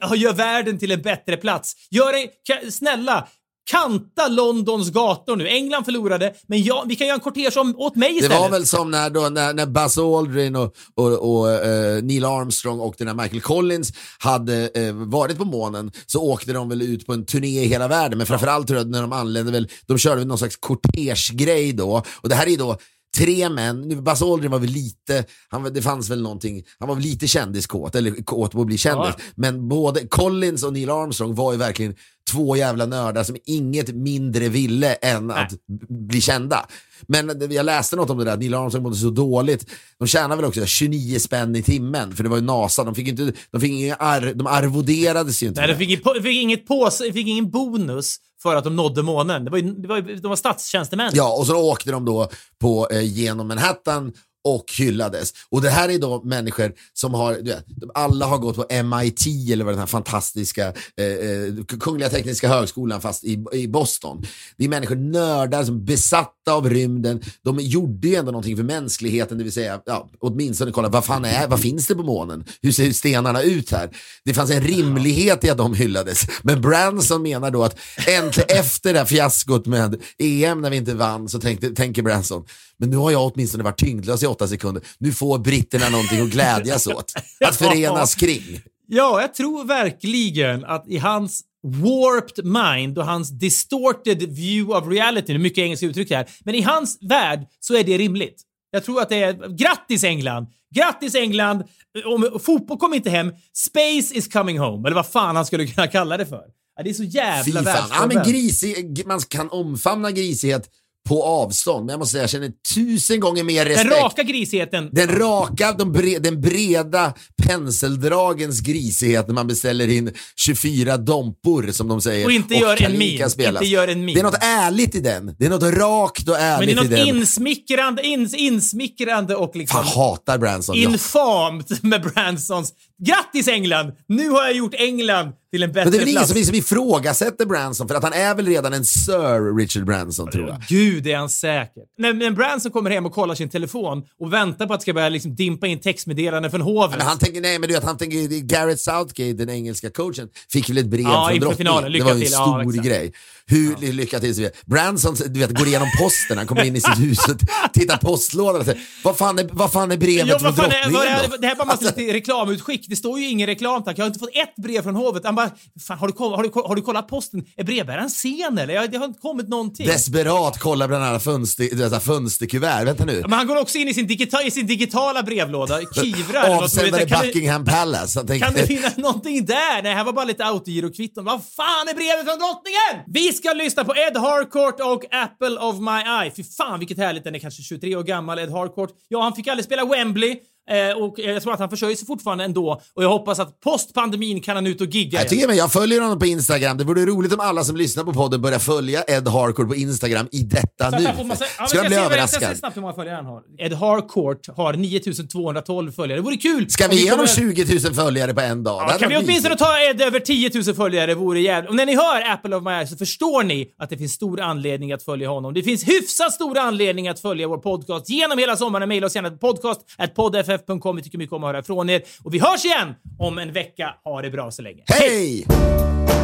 Jag gör världen till en bättre plats. Gör en, snälla, kanta Londons gator nu. England förlorade, men jag, vi kan göra en kortege åt mig Det istället. var väl som när, då, när, när Buzz Aldrin och, och, och eh, Neil Armstrong och den Michael Collins hade eh, varit på månen så åkte de väl ut på en turné i hela världen. Men framförallt tror jag när de anlände väl, de körde väl någon slags kortegegrej då. Och det här är då tre män, nu Buzz Aldrin var väl lite, han, det fanns väl någonting, han var väl lite kändiskåt, eller kåt på att bli kändis. Ja. Men både Collins och Neil Armstrong var ju verkligen två jävla nördar som inget mindre ville än att b- bli kända. Men jag läste något om det där, att Neil Armstrong mådde så dåligt. De tjänar väl också 29 spänn i timmen, för det var ju NASA. De fick inte, de fick ingen ar, de arvoderades ju inte. Nej, de fick, fick, inget påse, fick ingen bonus för att de nådde månen. Det var, ju- det var, ju- de var statstjänstemän. Ja, och så åkte de då på, eh, genom Manhattan och hyllades. Och det här är då människor som har, vet, alla har gått på MIT eller vad den här fantastiska eh, eh, Kungliga Tekniska Högskolan fast i, i Boston. Det är människor, nördar som är besatta av rymden. De gjorde ju ändå någonting för mänskligheten, det vill säga ja, åtminstone kolla vad fan är, vad finns det på månen? Hur ser stenarna ut här? Det fanns en rimlighet i att de hyllades. Men Branson menar då att äntligen efter det här fiaskot med EM när vi inte vann så tänkte, tänker Branson, men nu har jag åtminstone varit tyngdlös i åtta sekunder. Nu får britterna någonting att glädjas åt. Att förenas kring. Ja, jag tror verkligen att i hans warped mind och hans distorted view of reality, det är mycket engelska uttryck här, men i hans värld så är det rimligt. Jag tror att det är grattis England! Grattis England! Om fotboll kommer inte hem, space is coming home, eller vad fan han skulle kunna kalla det för. Ja, det är så jävla fan. Ja, men världsfrånvänt. grisig, man kan omfamna grisighet på avstånd, men jag måste säga jag känner tusen gånger mer Den respekt. raka grisheten. Den raka, de bre, den breda penseldragens grisighet när man beställer in 24 dompor som de säger. Och inte gör en min. Inte gör en min. Det är något ärligt i den. Det är något rakt och Men det ärligt är i något den. insmickrande, ins, insmickrande och liksom... Fan, hatar Branson. Infamt med Bransons. Grattis England! Nu har jag gjort England till en bättre Men det är väl ingen som, som ifrågasätter Branson för att han är väl redan en Sir Richard Branson tror jag. Gud, är han säker. När, när Branson kommer hem och kollar sin telefon och väntar på att det ska börja liksom dimpa in textmeddelanden från hovet. Men han tänker, nej men du vet, han tänker, Garrett Southgate, den engelska coachen, fick väl ett brev Ja, från drottningen. det var en till. Ja, stor exakt. grej. Hur, Lycka till. Branson du vet, går igenom posten, han kommer in i sitt hus och tittar postlådan och säger, vad fan är, vad fan är brevet Ja, från är, drottningen vad är, då? det här var bara Alltså, reklamutskick. Det står ju ingen reklam tack. Jag har inte fått ett brev från hovet. Han bara, fan, har, du, har, du, har du kollat posten? Är brevbäraren sen eller? Jag, det har inte kommit någonting. Desperat kollar bland alla fönster, dessa fönsterkuvert. Vänta nu. Men han går också in i sin, digita, i sin digitala brevlåda, kivrar. Avsändare Buckingham Palace. Han tänkte, kan det finnas någonting där? Nej, här var bara lite autogirokvitton. Vad fan är brevet från drottningen? Vi ska lyssna på Ed Harcourt och Apple of My Eye. Fy fan vilket härligt, den är kanske 23 år gammal, Ed Harcourt. Ja, han fick aldrig spela Wembley. Eh, och jag tror att han försörjer sig fortfarande ändå. Och jag hoppas att post pandemin kan han ut och gigga Jag tycker men jag följer honom på Instagram. Det vore roligt om alla som lyssnar på podden börjar följa Ed Harcourt på Instagram i detta nu. massa- Ja, jag bli vad- Jag ska överraskad? snabbt hur många följare han har. Ed Harcourt har 9212 följare. Det vore kul! Ska vi ge honom kommer- 20 000 följare på en dag? Ja, kan vi åtminstone ta Ed över 10 000 följare vore jävligt. Och när ni hör Apple of My Eye så förstår ni att det finns stor anledning att följa honom. Det finns hyfsat stor anledning att följa vår podcast genom hela sommaren. Maila oss gärna på podcast.podff.com. Vi tycker mycket om att höra ifrån er. Och vi hörs igen om en vecka. Ha det bra så länge. Hej! When